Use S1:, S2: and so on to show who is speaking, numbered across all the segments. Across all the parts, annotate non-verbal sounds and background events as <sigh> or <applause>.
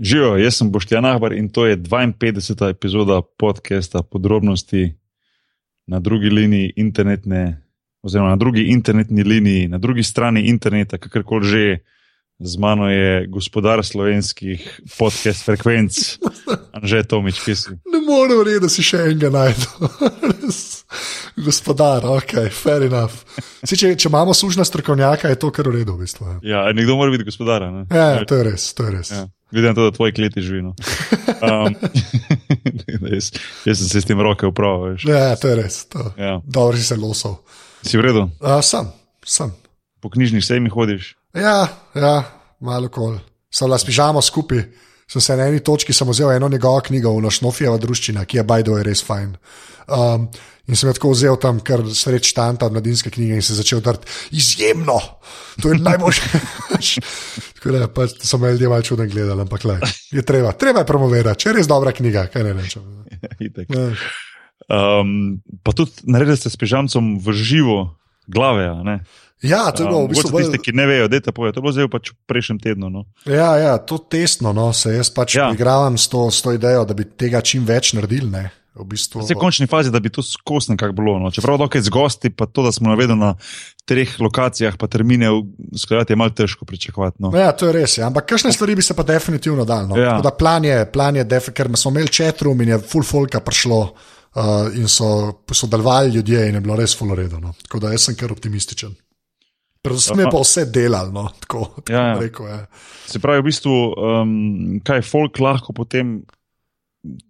S1: Živijo, jaz sem Boštjan Ahbar in to je 52. epizoda podcasta Podrobnosti na drugi liniji internetne, oziroma na drugi internetni liniji, na drugi strani interneta, kakorkoli že. Z mano je gospodar slovenskih podcast frekvenc, <laughs> Anže Tomič, ki si.
S2: Ne morem reči, da si še enega najdel. <laughs> gospodar, ok, fair enough. Si, če, če imamo služna strokovnjaka, je to kar v redu. V bistvu.
S1: Ja, nekdo mora biti gospodar.
S2: Ja, to je res, to je res. Ja.
S1: Vidim, da tvoj kleti živi. No. Um, <laughs> jaz, jaz sem se s tem roke upravil.
S2: Ja, to je res. To. Ja. Dobro si se losal.
S1: Si v redu?
S2: Uh, sem, sem.
S1: Po knjižnih sejmih hodiš?
S2: Ja, ja malo kol. Sem las pižamo skupaj. Sem se na eni točki vzel eno njegovo knjigo, Nošnofijeva družščina, ki je Bajdo je res fajn. Um, in sem tako vzel tam kar sreč tanta od mladinske knjige in se začel drt izjemno. To je najboljše. <laughs> tako da pa, sem imel ljudje malo čuden gledal, ampak le, je treba, treba je promovirati, če je res dobra knjiga, kaj ne rečem. <laughs>
S1: um, pa tudi naredili ste s pižamcem v živo glave.
S2: Ja, to je bilo v bistvu.
S1: Za tiste, ki ne vejo, da je to bilo zdaj pač v prejšnjem tednu. No.
S2: Ja, ja, to tesno, no, se jaz pač ja. igravam s to, s to idejo, da bi tega čim več naredili. Ne. V bistvu,
S1: v končni fazi, da bi to skosno nekako bilo. No. Čeprav dokaj z gosti, pa to, da smo navedeni na treh lokacijah, pa termine, skladati je malo težko pričakovati. No.
S2: Ja, to je res. Ja. Ampak kakšne stvari bi se pa definitivno dal. No. Ja. Plan je, plan je ker smo imeli četrum in je full folka prišlo. Uh, in so sodelovali ljudje, in je bilo res fuloredno. Tako da jaz sem kar optimističen. Predvsem je pa vse delalo, no, tako, tako ja, ja. rekel. Ja.
S1: Se pravi, v bistvu, um, kaj folk lahko potem.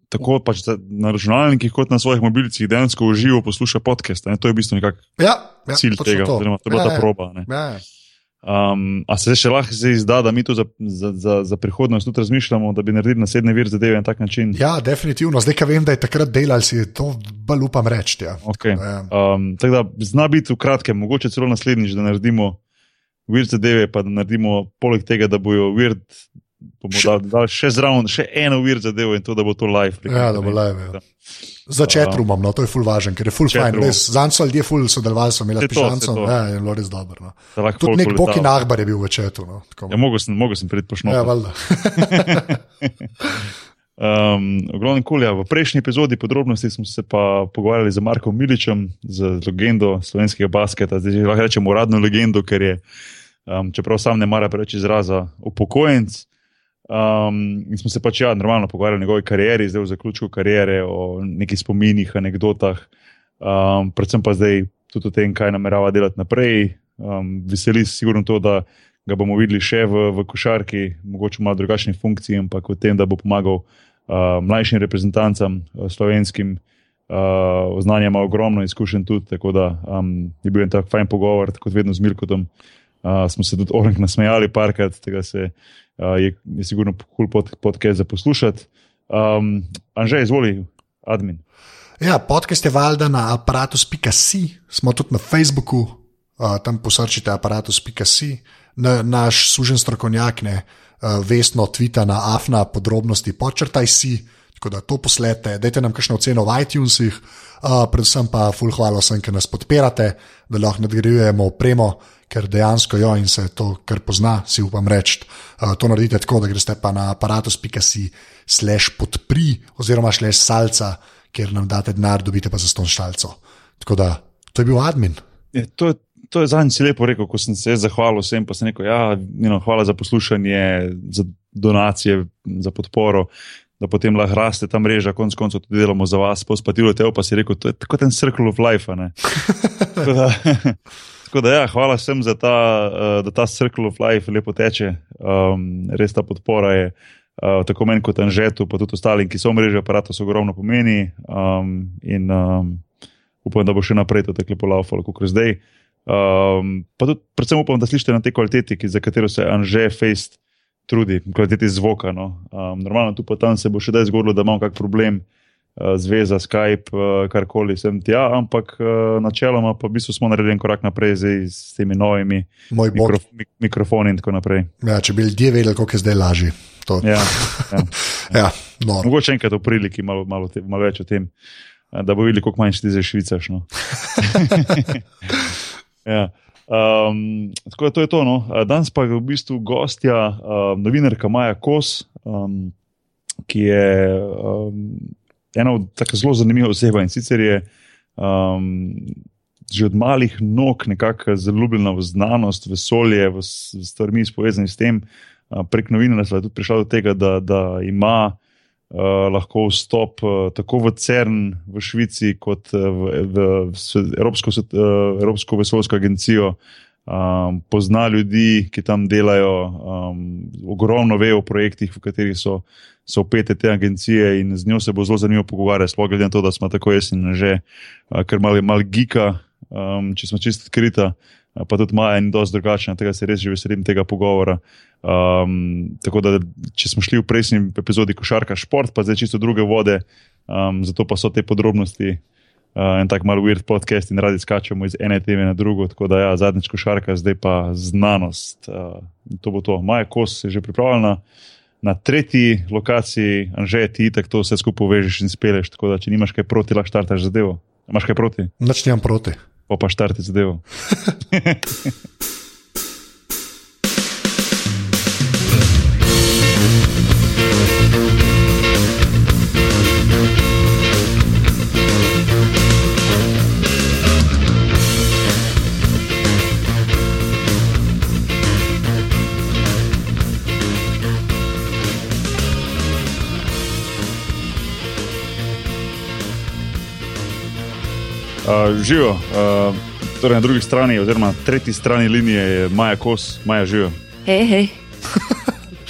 S1: Tako pač na računalnikih, kot na svojih mobilcih, dejansko uživo posluša podcast. Ne? To je v bistvu nekako
S2: ja, ja,
S1: cilj tega, to. oziroma to je bila ja, ta ja. proba. Ja, ja. Um, a se še lahko izda, da mi to za, za, za, za prihodnost tudi razmišljamo, da bi naredili naslednji vir zadeve na tak način?
S2: Ja, definitivno. Zdaj, ki vem, da je takrat delal, si to bolj upam reči. Ja.
S1: Okay. Um, tako da zna biti v kratkem, mogoče celo naslednjič, da naredimo vir zadeve, pa da naredimo poleg tega, da bojo vir. Bomo dali še zraven, še eno vir zadevo in to, da bo to live.
S2: Ja, da bo live. Ja. Začeti rumom, no, to je ful važen, ker je ful fajn. Zanj so ljudje ful sodelovali, so imeli pišanco, ja, je bilo res dobro. No. Tudi nek Boki Nahbar je bil v četu. No,
S1: ja, mogel sem, mogel sem priti pošnoti.
S2: Ja, valjda. <laughs> <laughs>
S1: um, Ogromno kulja. V prejšnji epizodi podrobnosti smo se pa pogovarjali z Markom Miličem, z legendo slovenskega basketa, zdaj lahko rečemo uradno legendo, ker je, um, čeprav sam ne mara preveč izraza, upokojenc. Um, in smo se pač ja, normalno pogovarjali o njegovi karieri, zdaj v zaključku kariere, o nekih spominih, anekdotah, um, predvsem pa zdaj tudi o tem, kaj namerava delati naprej. Um, veseli se sigurno to, da ga bomo videli še v, v košarki, mogoče malo drugačni funkciji, ampak v tem, da bo pomagal uh, mlajšim reprezentancam, uh, slovenskim. Uh, znanje ima ogromno izkušenj tudi, tako da um, je bil en tak fajn pogovor, kot vedno z Mirkotom. Uh, smo se tudi orenk nasmejali, parkrat, tega se uh, je, je sigurno kul cool podcast za poslušati. Um, Anže, izvoli, admin.
S2: Ja, podcast je valjda na aparatus.si, smo tudi na Facebooku, uh, tam posrčite aparatus.si, na, naš sužen strokovnjak, ne, uh, vestno tvita na afna podrobnosti, počrtaj si, tako da to poslete, dajte nam kakšno oceno v iTunesih, uh, predvsem pa full hvala vsem, ki nas podpirate, da lahko nadgrajujemo opremo ker dejansko jo in se to, kar pozna, si upam reči. Uh, to naredite tako, da greste pa na aparatus.si slash podpri oziroma slash salca, ker nam date denar, dobite pa za ston štalco. Tako da to je bil admin.
S1: Je, to je, to je zadnjič lepo rekel, ko sem se zahvalil vsem, pa sem rekel, ja, no, hvala za poslušanje, za donacije, za podporo. Da potem lahko raste ta mreža, konec koncev tudi delamo za vas, pa spatilo te, pa si rekel, to je kot en circle of life. <laughs> <laughs> Tako da, ja, hvala vsem za ta, uh, da ta circle of life lepo teče. Um, res ta podpora je uh, tako meni kot Anžetu, pa tudi ostalim, ki so v mreži aparata, so ogromno pomeni. Um, in um, upam, da bo še naprej to teklo po laufu, kot zdaj. Um, pa tudi, predvsem upam, da slišite na te kvaliteti, za katero se Anže Fejst trudi, kvaliteti zvoka. No. Um, normalno tu pa tam se bo še daj zgodilo, da imamo kak problem. Eh, zveza, Skype, eh, karkoli sem tja, ampak eh, načeloma pa v bistvu smo naredili korak naprej z temi novimi mikrof mik mikrofoni in tako naprej.
S2: Ja, če bi ljudje vedeli, kako je zdaj lažje.
S1: Ja, ja. <laughs>
S2: ja, no.
S1: Mogoče enkrat v priliki malo, malo, te, malo več o tem, da bo videli, kako manjši ti zdaj švicaš. No. <laughs> <laughs> ja. Um, tako da to je to. No. Danes pa je v bistvu gostja, uh, novinarka Maja Kos, um, ki je um, ena od tako zelo zanimivih oseb in sicer je. Um, Že od malih nog nekako zaljubljena v znanost, vesolje, v stvari, povezane s tem, prek novinarstva je tudi prišla do tega, da, da ima uh, lahko vstop uh, tako v CERN v Švici, kot uh, v, v, Evropsko, uh, Evropsko vesoljsko agencijo. Um, pozna ljudi, ki tam delajo, um, ogromno ve o projektih, v katerih so, so upete te agencije, in z njo se bo zelo zanimivo pogovarjati, sploh glede na to, da smo tako jeseni že, uh, ker malo je mal gika, um, če smo čisto odkrita, pa tudi Maja in dosti drugačna, tega se res že veselim tega pogovora. Um, tako da, če smo šli v prejšnji epizodi košarka, šport, pa zdaj čisto druge vode, um, zato pa so te podrobnosti. Uh, en tak malo weird podcast in radi skačemo iz ene teme na drugo. Tako da, ja, zadnjič košarka, zdaj pa znanost. Uh, to bo to. Maja Kos je že pripravljena na tretji lokaciji, Anže, ti tako to vse skupaj povežeš in speleš. Tako da, če nimaš kaj proti, lahko štartaš zadevo. Imaš kaj proti?
S2: Noč nimam proti.
S1: Pa štarti zadevo. <laughs> živijo. Uh, torej na drugi strani, oziroma na tretji strani linije je Maja Kos, Maja živijo.
S3: Hej, hej.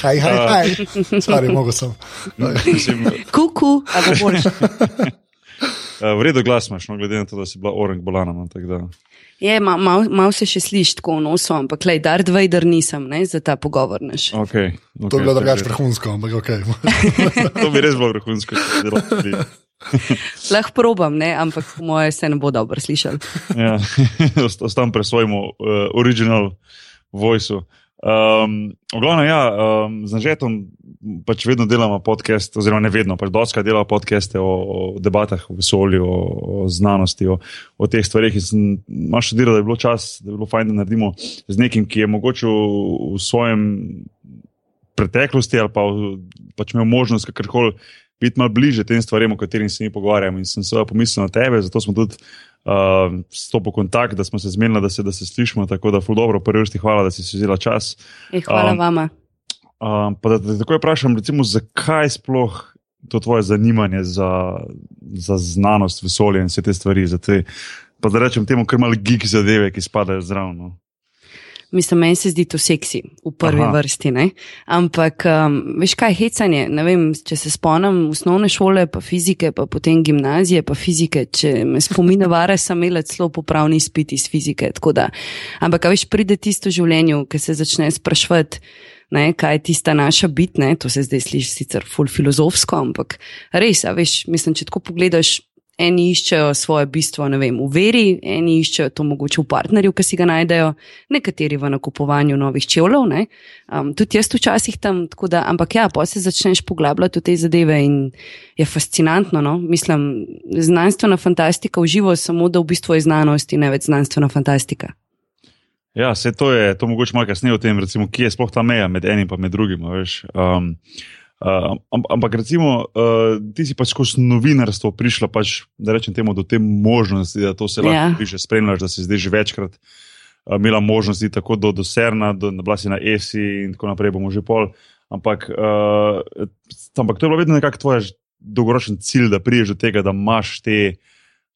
S2: Hej, hej, hej. Stari, mogo sem. <laughs>
S3: Kuku, ali boš. <laughs>
S1: V redu glas imaš, no, glede na to, da si bila orang bolana. No,
S3: je, malo mal, mal se še sliši tako v nosu, ampak le, dar dva, dar nisem ne, za ta pogovor.
S1: Okay, okay,
S2: to bi bilo drugače vrhunsko, ampak ok. <laughs>
S1: to bi res bilo vrhunsko. <laughs>
S3: Lahko probam, ne? ampak moje se ne bo dobro slišal. <laughs>
S1: ja, ostam pri svojem uh, original voice. Um, Oglavno, ja, um, z Nažetom pač vedno delamo podcast, oziroma ne vedno, pač doska delamo podcaste o, o debatah o vesolju, o, o znanosti, o, o teh stvarih. Imamo še delo, da je bilo čas, da je bilo fajn, da naredimo z nekim, ki je mogoče v, v svojem preteklosti ali pa pač imel možnost kakorkoli biti malo bliže tem stvarem, o katerih se mi pogovarjamo. In sem se pomislil na tebe, zato smo tudi uh, stopili v kontakt, da smo se zmenili, da se, da se slišimo. Tako da, dobro, prvi vrsti hvala, da si si vzela čas.
S3: E, hvala um, vama.
S1: Um, pa da te takoj vprašam, recimo, zakaj sploh to tvoje zanimanje za, za znanost, vesolje in vse te stvari. Te, pa da rečem temu, kar malo gig zadeve, ki spadajo zraven. No.
S3: Mislim, meni se zdi to seksi v prvi Aha. vrsti. Ne? Ampak, um, veš kaj, hecanje. Vem, če se spomnim osnovne šole, pa fizike, pa potem gimnazije, pa fizike. Če me spomine, vare sem imela celo popravni izpit iz fizike. Ampak, veš, pride tisto življenje, ki se začne sprašvati. Ne, kaj je tista naša bit, ne? to se zdaj sliši sicer ful filozofsko, ampak res, veš, mislim, če tako pogledaš, eni iščejo svoje bistvo vem, v veri, eni iščejo to mogoče v partnerju, ki si ga najdejo, nekateri v nakupovanju novih čevljev. Um, tudi jaz včasih tam, da, ampak ja, pa se začneš poglabljati v te zadeve in je fascinantno. No? Mislim, znanstvena fantastika uživa samo, da v bistvu je znanost in ne več znanstvena fantastika.
S1: Ja, se to je, to mogoče malo kasneje o tem, recimo, kje je sploh ta meja med enim in med drugim. Um, Uh, ampak, recimo, uh, ti si pač skozi novinarstvo prišla, pač, da rečem temu, do te možnosti, da to se lahko yeah. Ja. spremljaš, da si zdaj že večkrat uh, imela možnosti tako do, do Serna, do Blasi na ESI in tako naprej, bomo že pol. Ampak, uh, ampak to je bilo vedno nekako tvoj dolgoročen cilj, da priješ do tega, da imaš te.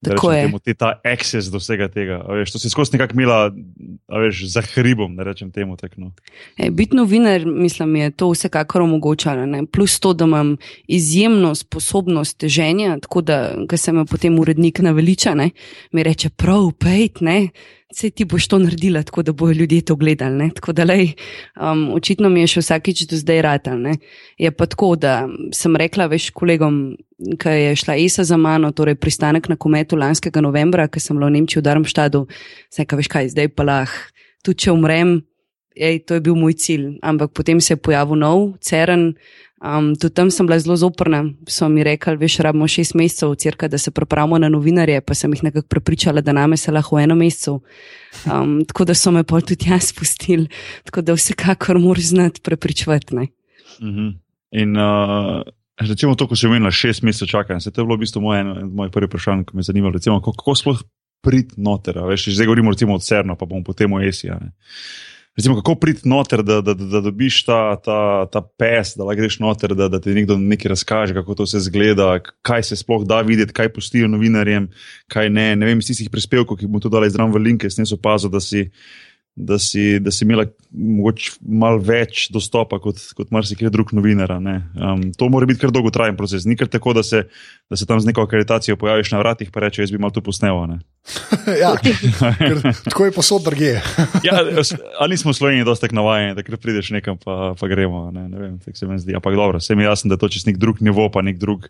S1: Tako je. Temu, te, ta access do vsega tega. Veš, to si skozi nekako imela za hribom, da rečem temu. Tak, no.
S3: e, biti novinar, mislim, je to vsekakor omogočalo. Ne? Plus to, da imam izjemno sposobnost teženja, tako da se me potem urednik naveliča, ne? mi reče: prav, pejt, ne. Vse ti boš to naredila, tako da bojo ljudje to gledali. Da, lej, um, očitno mi je še vsakič do zdaj ratal. Ne? Je pa tako, da sem rekla veš kolegom, ki je šla ESA za mano, torej pristanek na kometu lanskega novembra, ki sem bila v Nemčiji v Darmštadu, sem rekla, veš kaj, zdaj pa lahko, tudi če umrem, ej, to je bil moj cilj. Ampak potem se je pojavil nov, ceren. Um, tudi tam sem bila zelo zoprna. So mi rekli, veš, rabimo šest mesecev, cirka, da se pripravimo na novinarje, pa sem jih nekako prepričala, da name se lahko v enem mesecu. Um, <laughs> tako da so me pol tudi jaz spustili. Tako da vsekakor moraš znati prepričati.
S1: Mm -hmm. In uh, recimo to, ko si imel šest mesecev čakanja, se to je bilo v bistvu moje, eno od mojih prvih vprašanj, ki me je zanimalo. Recimo, kako, kako sploh prid noter, veš, zdaj govorimo recimo od Cerno, pa bomo potem o Esi. Recimo, kako prid noter, da, da, da, da dobiš ta, ta, ta pes, da lahko greš noter, da, da ti nekdo nekaj razkaže, kako to vse zgleda, kaj se sploh da videti, kaj pustijo novinarjem, kaj ne. Ne vem, iz tistih prispevkov, ki bomo to dali zraven v linke, sem opazil, da si. Da si, da si imela mogoče malo več dostopa kot, kot marsikaj drug novinar. Um, to mora biti kar dolgotrajen proces. Ni kar tako, da se, da se tam z neko akreditacijo pojaviš na vratih in rečeš, jaz bi malo to posnel. ne. <laughs>
S2: ja, tako je posod drugje. <laughs>
S1: Ja, ali nismo v Sloveniji dosti tako navajeni, da prideš nekam, pa, pa gremo. Ne, ne vem, tako se mi zdi. Ampak dobro, vse mi jasno, da je to čez nek drug nivo, pa nek drug,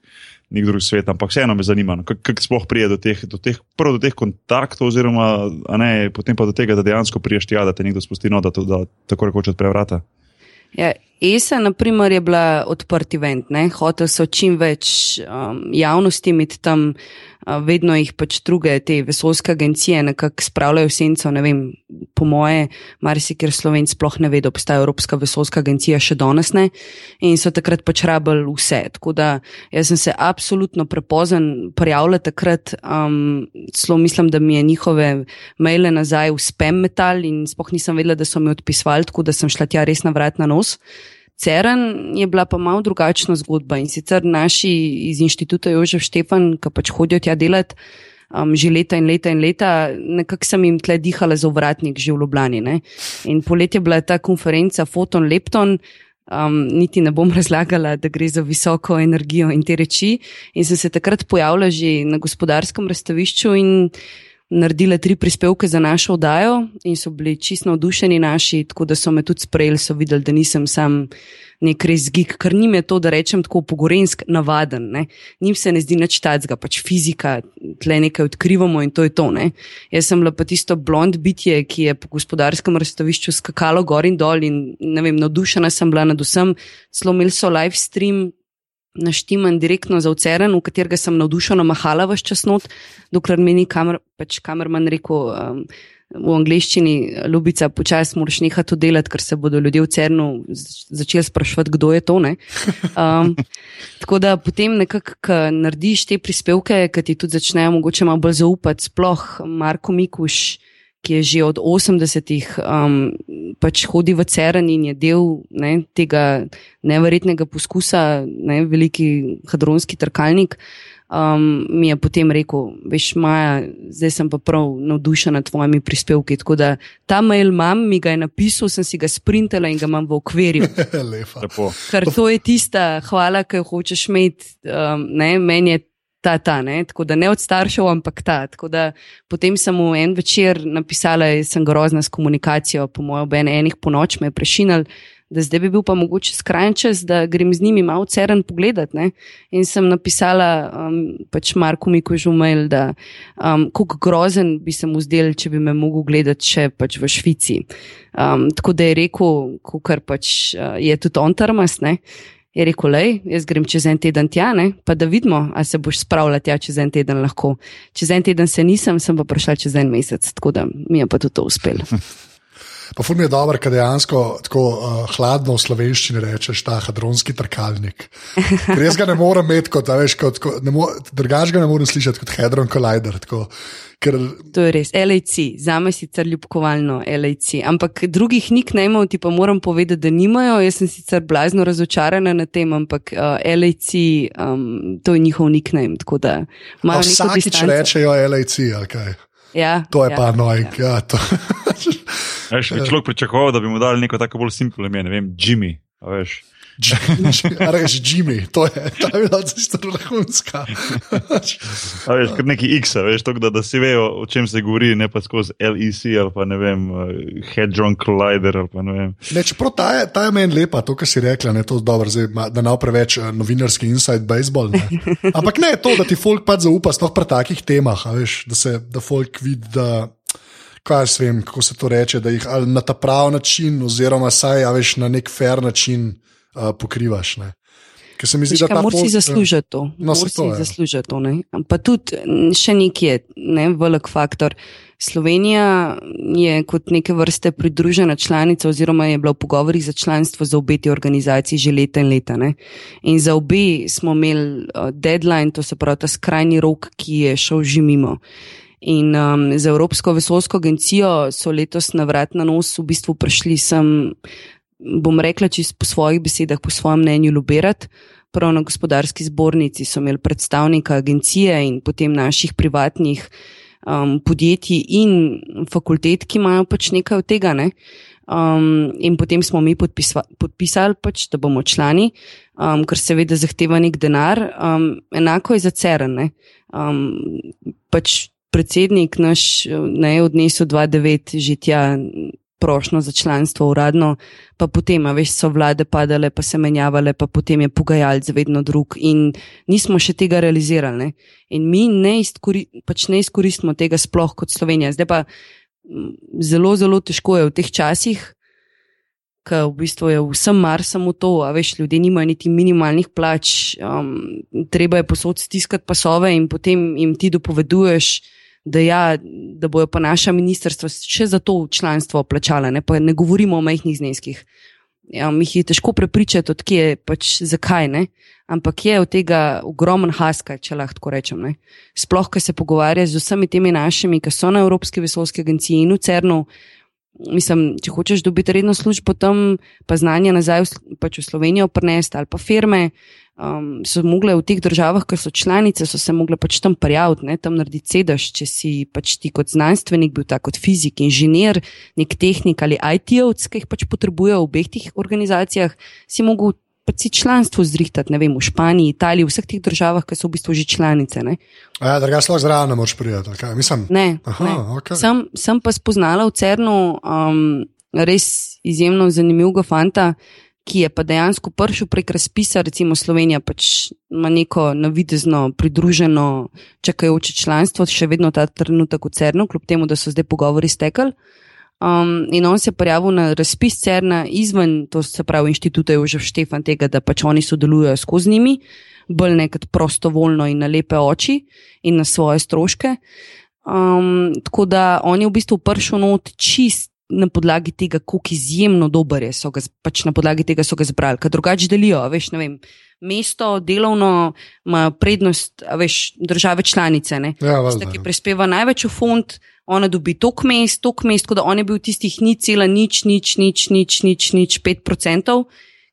S1: nek drug svet. Ampak vseeno me zanima, no, kako kak sploh prije do teh, do teh, prvo do teh kontaktov, oziroma a ne, potem pa do tega, da dejansko priješ tja, da te nekdo spusti, no, da, to, da tako rekoč odpre vrata.
S3: Ja, ESA, na primer, je bila odprt event, ne? hotel so čim več um, javnosti imeti tam, vedno jih pač druge te vesoljske agencije nekako spravljajo v senco. Ne vem, po moje, marsikaj slovenc sploh ne ve, da obstaja Evropska vesoljska agencija, še danes ne. In so takrat pač rabili vse. Tako da jaz sem se absolutno prepozen prijavila takrat, um, celo mislim, da mi je njihove maile nazaj v spam metal in sploh nisem vedela, da so mi odpisvali, tako da sem šla tja res na vrat na nos. Ceren je bila pa malo drugačna zgodba in sicer naši iz inštituta Jožef Štefan, ki pač hodijo tja delati um, že leta in leta in leta, nekako sem jim tle dihala za uvratnik že v Ljubljani. Ne? In poletje je bila ta konferenca Foton Lepton. Um, niti ne bom <laughs> razlagala, da gre za visoko energijo in te reči. In sem se takrat pojavila že na gospodarskem razstavišču in naredila tri prispevke za našo oddajo in so bili čisto navdušeni naši, tako da so me tudi sprejeli, so videli, da nisem sam nek res gig, ker njim je to, da rečem tako pogorensk, navaden. Ne. Njim se ne zdi nič tacga, pač fizika, tle nekaj odkrivamo in to je to. Ne. Jaz sem bila pa tisto blond bitje, ki je po gospodarskem razstavišču skakalo gor in dol in ne vem, navdušena sem bila nad vsem, celo imeli so live stream naštiman direktno za Oceren, v katerega sem navdušena mahala vaš čas not, dokler mi ni kamer, pač kamerman rekel um, v angleščini, ljubica, počasi moraš nehati to delati, ker se bodo ljudje v Cernu začeli sprašvati, kdo je to. Um, <laughs> tako da potem nekako, ko narediš te prispevke, ki ti tudi začnejo mogoče malo bolj zaupati, sploh Marko Mikuš ki je že od 80-ih um, pač hodi v Ceren in je del ne, tega neverjetnega poskusa, ne, veliki hadronski trkalnik. Um, mi je potem rekel, veš, Maja, zdaj sem pa prav navdušena nad tvojimi prispevki. Tako da ta mail imam, mi ga je napisal, sem si ga sprintala in ga imam v okvirju. <laughs> Ker to je tista hvala, ki jo hočeš imeti. Um, meni je ta, ta, ne? tako da ne od staršev, ampak ta. Da, potem sem mu en večer napisala, da sem grozna s komunikacijo, po mojem, ob enih po noč me je prešinil, da zdaj bi bil pa mogoče skrajni čas, da grem z njimi malo ceren pogledat. Ne? In sem napisala um, pač Marku Miku Žumel, da um, kako grozen bi se mu zdel, če bi me mogel gledati še pač v Švici. Um, tako da je rekel, kar pač uh, je tudi on trmas. Je rekel, le, jaz grem čez en teden tja, ne? pa da vidimo, ali se boš spravljal tja čez en teden lahko. Čez en teden se nisem, sem pa prišel čez en mesec, tako da mi je pa tudi to uspelo. <laughs>
S2: Pa fum je dobro, ker dejansko tako uh, hladno v slovenščini rečeš ta hadronski trkalnik. Res ga ne morem imeti kot, veš, kot, kot drugač ga ne morem slišati kot hadron collider. Tako, ker...
S3: To je res, LAC, za me sicer ljubkovalno LAC, ampak drugih nicknameov ti pa moram povedati, da nimajo. Jaz sem sicer blazno razočarana na tem, ampak uh, LAC, um, to je njihov nickname.
S2: Vsakič rečejo LAC, ali kaj.
S3: Ja,
S2: to je
S3: ja,
S2: pa annoying. Ja. Ja,
S1: človek pričakoval, da bi mu dali neko tako bolj simpel ime, ne vem, Jimmy.
S2: Rečeš, <laughs> Jimmy, to je ta bila čisto vrhunska.
S1: veš, kot neki X, veš, tok, da, da si vejo, o čem se govori, ne pa skozi LEC ali pa ne vem, uh, Hedron Collider ali pa ne vem.
S2: Ne, čeprav ta je, ta je meni lepa, to, kar si rekla, ne, to je dobro, zdaj, da ne preveč uh, novinarski inside baseball. Ne. <laughs> Ampak ne, to, da ti folk pa zaupa, sploh pri takih temah, veš, da se, da folk vidi, da. Kaj jaz vem, kako se to reče, da jih na ta pravi način, oziroma saj, a veš, na nek fair način uh, pokrivaš. ker se mi zdi,
S3: Veš
S2: da ta pot-
S3: zaslužiti to.
S2: No, to
S3: si
S2: je.
S3: zaslužiti to. ne. Pa tudi še nekaj je, ne, velik faktor. Slovenija je kot neke vrste pridružena članica, oziroma je bila v pogovorih za članstvo za obe ti organizaciji že leta in leta. Ne. In za obe smo imeli deadline, to se pravi ta skrajni rok, ki je šel že mimo. In um, z Evropsko vesoljsko agencijo so letos na vrat na nos v bistvu prišli sem, bom rekla, čisto po svojih besedah, po svojem mnenju, lobirati. Prav na gospodarski zbornici so imeli predstavnika agencije in potem naših privatnih um, podjetij in fakultet, ki imajo pač nekaj od tega. Ne? Um, in potem smo mi podpisva, podpisali, pač, da bomo člani, um, ker seveda zahteva nek denar. Um, enako je za CERN. Um, pač predsednik naš ne, je odnesel 2-9 že tja prošlo za članstvo uradno, pa potem, veš, so vlade padale, pa se menjavale, pa potem je pogajalc vedno drug in nismo še tega realizirali. Ne? In mi ne, izkori, pač ne izkoristimo tega sploh kot Slovenija. Zdaj pa m, zelo, zelo težko je v teh časih, ker v bistvu je vsem mar samo to, a veš, ljudje nimajo niti minimalnih plač, um, treba je posod stiskati pasove in potem jim ti dopoveduješ, da, ja, da bojo pa naša ministrstva še za to članstvo plačala, ne, ne govorimo o majhnih zneskih. Ja, mi jih je težko prepričati, odkje je pač zakaj, ne? ampak je od tega ogromen haska, če lahko tako rečem. Ne? Sploh, ko se pogovarja z vsemi temi našimi, ki so na Evropski vesoljski agenciji in v CERN-u, mislim, če hočeš dobiti redno službo tam, pa znanje nazaj pač v Slovenijo prenesti ali pa firme, um, so mogle v teh državah, ki so članice, so se mogle pač tam prijaviti, ne, tam narediti sedež, če si pač ti kot znanstvenik bil tak kot fizik, inženir, nek tehnik ali IT-ovc, ki jih pač potrebujejo v obeh teh organizacijah, si mogel pač si članstvo zrihtati, ne vem, v Španiji, Italiji, v vseh teh državah, ki so v bistvu že članice. Ne.
S2: Ja, druga sploh zraven ne moreš priti. ali kaj? Mislim,
S3: Ne,
S2: Aha,
S3: ne.
S2: okej.
S3: Sem, sem pa spoznala v Cernu um, res izjemno zanimivega fanta, ki je pa dejansko prišel prek razpisa, recimo Slovenija pač ima neko navidezno pridruženo čakajoče članstvo, še vedno ta trenutek v Cernu, kljub temu, da so zdaj pogovori stekali. Um, in on se je prijavil na razpis CERN-a izven, to se pravi, inštituta Jožef Štefan, tega, da pač oni sodelujejo skozi njimi, bolj nekrat prostovoljno in na lepe oči in na svoje stroške. Um, tako da on je v bistvu prišel not čist na podlagi tega, kako izjemno dober je, so ga, pač na podlagi tega so ga zbrali, ker drugače delijo, veš, ne vem. Mesto, delovno ima prednost, veš, države članice. Ne?
S2: Ja, valjda,
S3: ki
S2: ja.
S3: prispeva največ v fond, ona dobi tok mest, tok mest, tako da on je bil tistih ni cela nič, nič, nič, nič, nič, nič, pet procentov,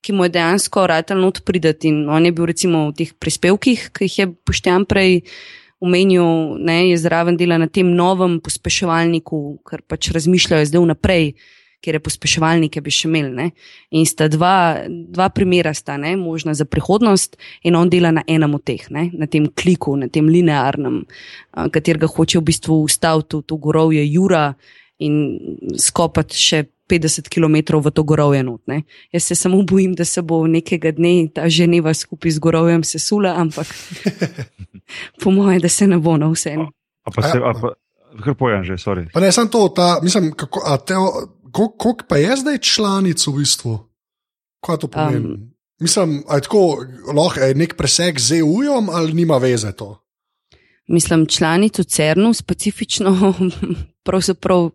S3: ki mu je dejansko ratelj not pridati. In on je bil recimo v teh prispevkih, ki jih je poštjan prej omenil, ne, je zraven dela na tem novem pospeševalniku, ker pač razmišljajo zdaj vnaprej, ker je pospeševalnike bi še imeli. Ne. In sta dva, dva primera sta ne, možna za prihodnost in on dela na enem od teh, ne, na tem kliku, na tem linearnem, katerega hoče v bistvu ustaviti v to gorovje Jura in skopati še 50 km v to gorovje not. Ne. Jaz se samo bojim, da se bo nekega dne ta ženeva skupaj z gorovjem sesula, ampak <laughs> po moje, da se ne bo na vse.
S1: A pa se, a pa, kar pojem že, sorry.
S2: Pa ne samo to, ta, mislim, kako, a te, koliko, koliko pa je zdaj članic v bistvu? Kaj to pomeni? Um, mislim, je tako, lahko je nek preseg z EU-jem ali nima veze to?
S3: Mislim, članico CERN-u specifično, <laughs> pravzaprav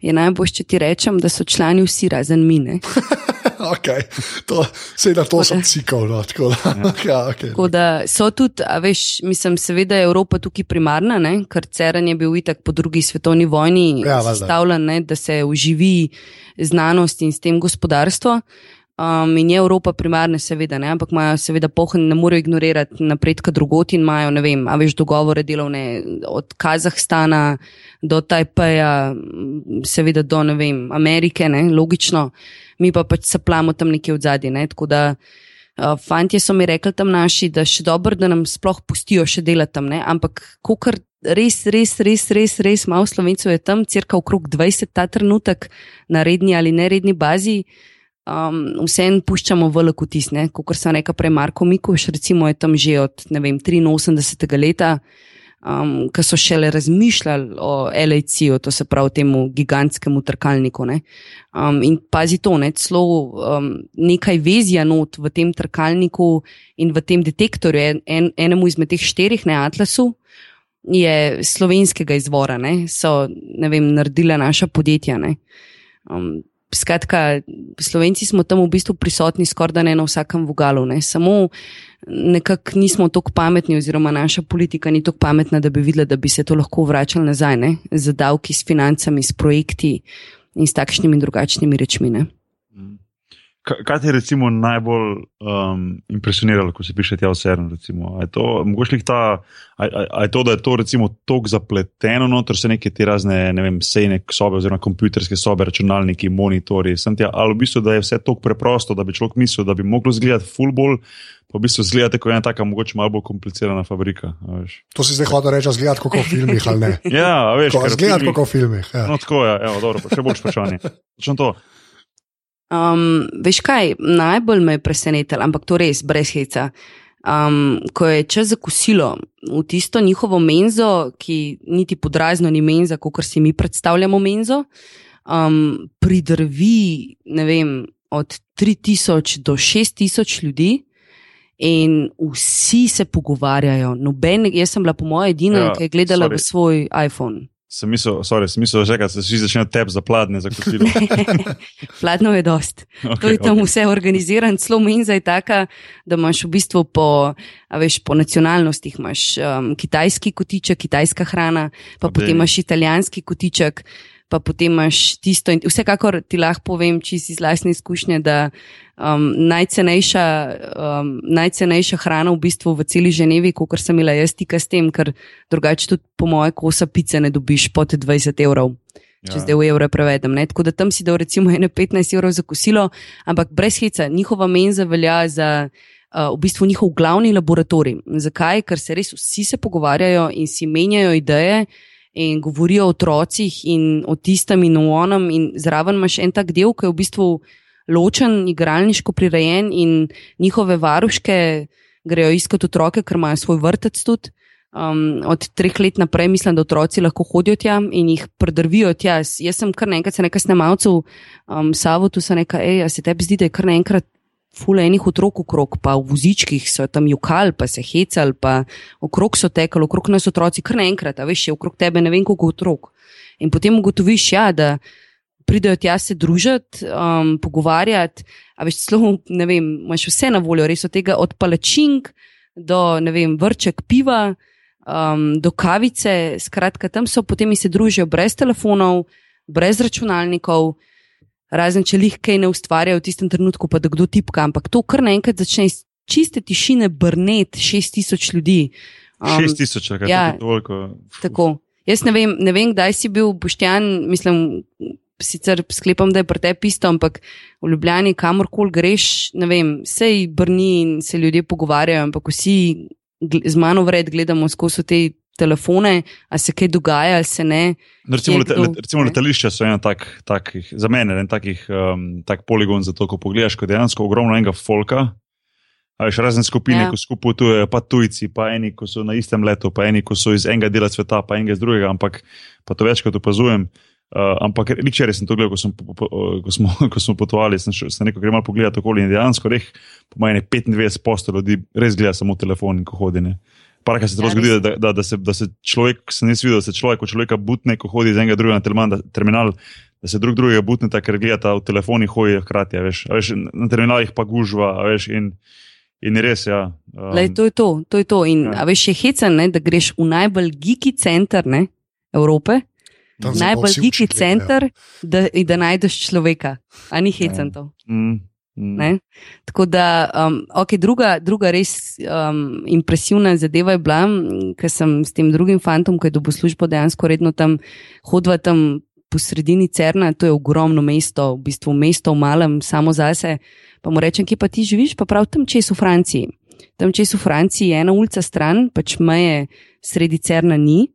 S3: je najbolj, če ti rečem, da so člani vsi razen mine. <laughs>
S2: okay. to, sej na to
S3: Tako
S2: sem cikal. No, tako da, ja, <laughs> okay.
S3: Tako da so tudi, a veš, mislim, seveda je Evropa tukaj primarna, ne? ker CERN je bil itak po drugi svetovni vojni
S2: Ja,
S3: sestavljen, ne, da se uživi znanost in s tem gospodarstvo. Um, in je Evropa primarna, seveda, ne? ampak imajo seveda pohod, ne morejo ignorirati napredka drugot in imajo, ne vem, a veš, dogovore delovne od Kazahstana do Tajpeja, seveda do, ne vem, Amerike, ne? logično, mi pa pač se plamo tam nekje v zadnji, ne? tako da. Uh, fantje so mi rekli tam naši, da še dobro, da nam sploh pustijo še delati tam, ne? ampak kar res, res, res, res, res malo slovencev je tam, crka okrog 20 ta trenutek na redni ali neredni bazi. Um, Vseeno puščamo veliko vtis, kot sem rekel prej, Marko Mikuš, recimo je tam že od ne vem, 83. leta. um, ki so šele razmišljali o LAC-u, to se pravi temu gigantskemu trkalniku. Ne? Um, in pazi to, ne, celo um, nekaj vezja not v tem trkalniku in v tem detektorju, en, en, enemu izmed teh štirih, ne Atlasu. Je slovenskega izvora, ne? so ne vem, naredile naša podjetja. Um, skratka, slovenci smo tam v bistvu prisotni skoraj da ne na vsakem vogalu. Ne? Samo nekako nismo tako pametni, oziroma naša politika ni tako pametna, da bi videla, da bi se to lahko vračalo nazaj, ne? z davki, s financami, s projekti in s takšnimi in drugačnimi rečmi. Ne?
S1: Kaj te je recimo najbolj um, impresioniralo, ko se piše tja v CERN? Je to, ta, a, a, a je to, da je to recimo tako zapleteno, noter so neke te razne, ne vem, sejne sobe, oziroma kompjuterske sobe, računalniki, monitori, tja, ali v bistvu, da je vse tako preprosto, da bi človek mislil, da bi moglo izgledati fullball, pa v bistvu izgledati kot ena taka, mogoče malo bolj komplicirana fabrika.
S2: To si zdaj hoče reči, zgledati kot v filmih ali ne?
S1: ja, veš,
S2: zgledati kot v filmih. Ja.
S1: No, tako je, evo, dobro, še bolj špačani.
S3: Um, veš kaj, najbolj me je presenetilo, ampak to res, brez heca. Um, ko je čas za kosilo v tisto njihovo menzo, ki niti podrazno ni menza, kot si mi predstavljamo menzo, um, pridrvi vem, od 3000 do 6000 ljudi. In vsi se pogovarjajo. Noben, jaz sem bila, po mojem, edina, ja, ki je gledala sorry. v svoj iPhone.
S1: Sem mislil, sorry, sem mislil že, da se vsi začnejo tep za pladne, za kosilo. <laughs>
S3: Pladno je dost. <laughs> Okay, to je tam okay. vse organizirano, celo menza je taka, da imaš v bistvu po, veš, po nacionalnostih imaš um, kitajski kotiček, kitajska hrana, pa Obej. potem imaš italijanski kotiček pa potem imaš tisto. Vsekakor ti lahko povem, si iz lastne izkušnje, da um, najcenejša, um, najcenejša hrana v bistvu v celi Ženevi, kot sem imela jaz, tika s tem, ker drugače tudi po moje kosa pice ne dobiš pod 20 evrov. Če ja. zdaj v evro prevedem. Ne? Tako da tam si dal recimo 15 evrov za kosilo, ampak brez heca, njihova menza velja za uh, v bistvu njihov glavni laboratorij. Zakaj? Ker se res vsi se pogovarjajo in si menjajo ideje, in govorijo o otrocih in o tistem in o onem, in zraven imaš en tak del, ki je v bistvu ločen, igralniško prirejen, in njihove varuške grejo iskati otroke, ker imajo svoj vrtec tudi. Um, od treh let naprej mislim, da otroci lahko hodijo tja in jih prodrvijo tja. Jaz sem kar nekaj, se nekaj snemalcev, um, Savo, tu se nekaj, ej, se tebi zdi, da je kar naenkrat fule enih otrok okrog, pa v vozičkih so tam jukali, pa se hecali, pa okrog so tekali, okrog nas otroci, kar naenkrat, a veš, je okrog tebe ne vem koliko otrok. In potem ugotoviš, ja, da pridejo tja se družiti, um, pogovarjati, a veš, celo, ne vem, imaš vse na voljo, res od tega od palačink do, ne vem, vrček piva, um, do kavice, skratka, tam so potem in se družijo brez telefonov, brez računalnikov razen če jih kaj ne ustvarjajo v tistem trenutku, pa da kdo tipka, ampak to kar naenkrat začne iz čiste tišine brneti šest tisoč ljudi.
S1: Um, šest tisoč, kaj ja, je toliko.
S3: Tako. Jaz ne vem, ne vem, kdaj si bil boštjan, mislim. Sicer sklepam, da je pri tebi isto, ampak v Ljubljani, kamorkoli greš, ne vem, se jih brni in se ljudje pogovarjajo, ampak vsi z mano vred gledamo skozi te telefone, ali se kaj dogaja, ali se ne.
S1: No, recimo, let, let, recimo letališča so ena tak, takih, za mene en takih um, tak poligon za to, ko pogledaš, ko dejansko ogromno enega folka. Ali še razne skupine, ja. ko skupaj potujejo, pa tujci, pa eni, ko so na istem letu, pa eni, ko so iz enega dela sveta, pa enega iz drugega, ampak pa to večkrat opazujem. Uh, ampak včeraj sem to gledal, ko, sem, po, po, ko, smo, <laughs> ko smo potovali, sem, sem nekaj gremo pogledati okoli in dejansko, reh, po meni 25 postov ljudi res gleda samo telefon in ko hodi. Uh, Parkrat se ja, zgodi, da, da, da, se, da se človek, sem jaz videl, da se človek, ko človeka butne, ko hodi iz enega drugega na terminal, da se drug drugega butne, ker gledata v telefonih hoji hkrati. Veš, veš, na terminalih pa gužva. Veš, in, in res, ja.
S3: Um, Lej, to je to. to, je to. In, ja. veš, je hecen, ne, da greš v najbolj gigi center ne, Evrope. Najbolj gigi center, da, da najdeš človeka. A ni hecen ja. to. Mm. Ne? Tako da, um, okay, druga, druga res um, impresivna zadeva je bila, ker sem s tem drugim fantom, ki je dobil službo, dejansko redno tam hodila tam po sredini Cerna, to je ogromno mesto, v bistvu mesto v malem, samo zase. Pa mu rečem, kje pa ti živiš, pa prav tam čez v Franciji. Tam čez v Franciji je ena ulica stran, pač meje sredi Cerna ni.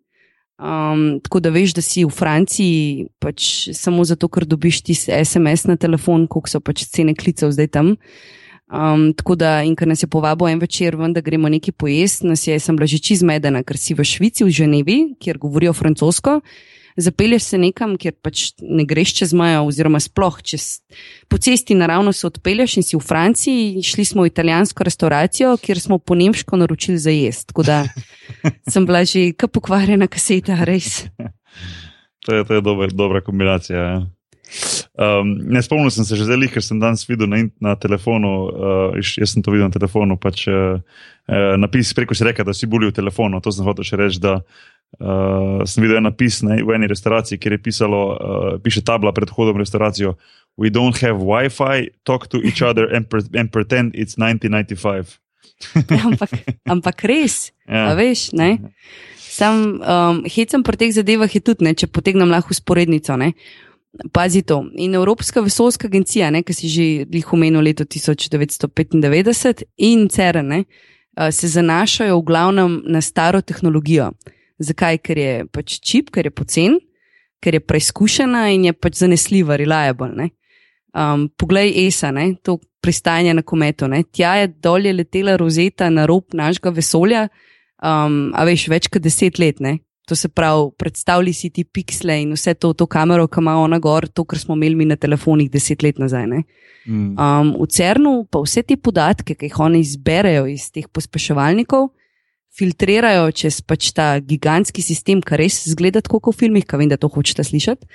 S3: Um, tako da veš, da si v Franciji pač samo zato, ker dobiš ti SMS na telefon, koliko so pač cene klicev zdaj tam. Um, tako da, in ker nas je povabil en večer, ven, da gremo nekaj pojesti, nas je, sem bila že čizmedena, ker si v Švici, v Ženevi, kjer govorijo francosko. Zapelješ se nekam, kjer pač ne greš čez mejo, oziroma sploh čez, po cesti naravno se odpelješ in si v Franciji. Šli smo v italijansko restauracijo, kjer smo po nemško naročili za jesti. Tako da <laughs> sem bila že kar pokvarjena kaseta, res.
S1: To je, to je dober, dobra kombinacija. Ja. Um, ne spomnim sem se že zelo, ker sem danes videl na, na telefonu, uh, jaz sem to videl na telefonu, pač uh, napis preko si rekel, da si boli v telefonu. To sem hotel še reči, da uh, sem videl napis ne, v eni restauraciji, kjer je pisalo, uh, piše tabla pred vhodom v restauracijo. We don't have Wi-Fi, talk to each other and, pre and pretend it's 1995. <laughs>
S3: ampak, ampak res,
S1: Ja.
S3: veš, ne? Sam um, hecam pri teh zadevah je tudi, ne, če potegnem lahko usporednico. Ne? Pazi to. In Evropska vesoljska agencija, ki si že jih omenil leto 1995 in CERN, ne, uh, se zanašajo v glavnem na staro tehnologijo. Zakaj? Ker je pač čip, ker je pocen, ker je preizkušena in je pač zanesljiva, reliable. Ne. Um, poglej, ESA, ne, to pristajanje na kometu. Ne. Tja je dolje letela rozeta na rob našega vesolja, um, a veš, več kot deset let. Ne. To se pravi, predstavljaj si ti piksle in vse to, to kamero, ki ima ona gor, to, kar smo imeli mi na telefonih deset let nazaj. Ne.
S1: Mm.
S3: Um, v CERN-u pa vse te podatke, ki jih oni izberejo iz teh pospeševalnikov, filtrirajo čez pač ta gigantski sistem, kar res zgleda tako kot v filmih, ki vem, da to hočete slišati.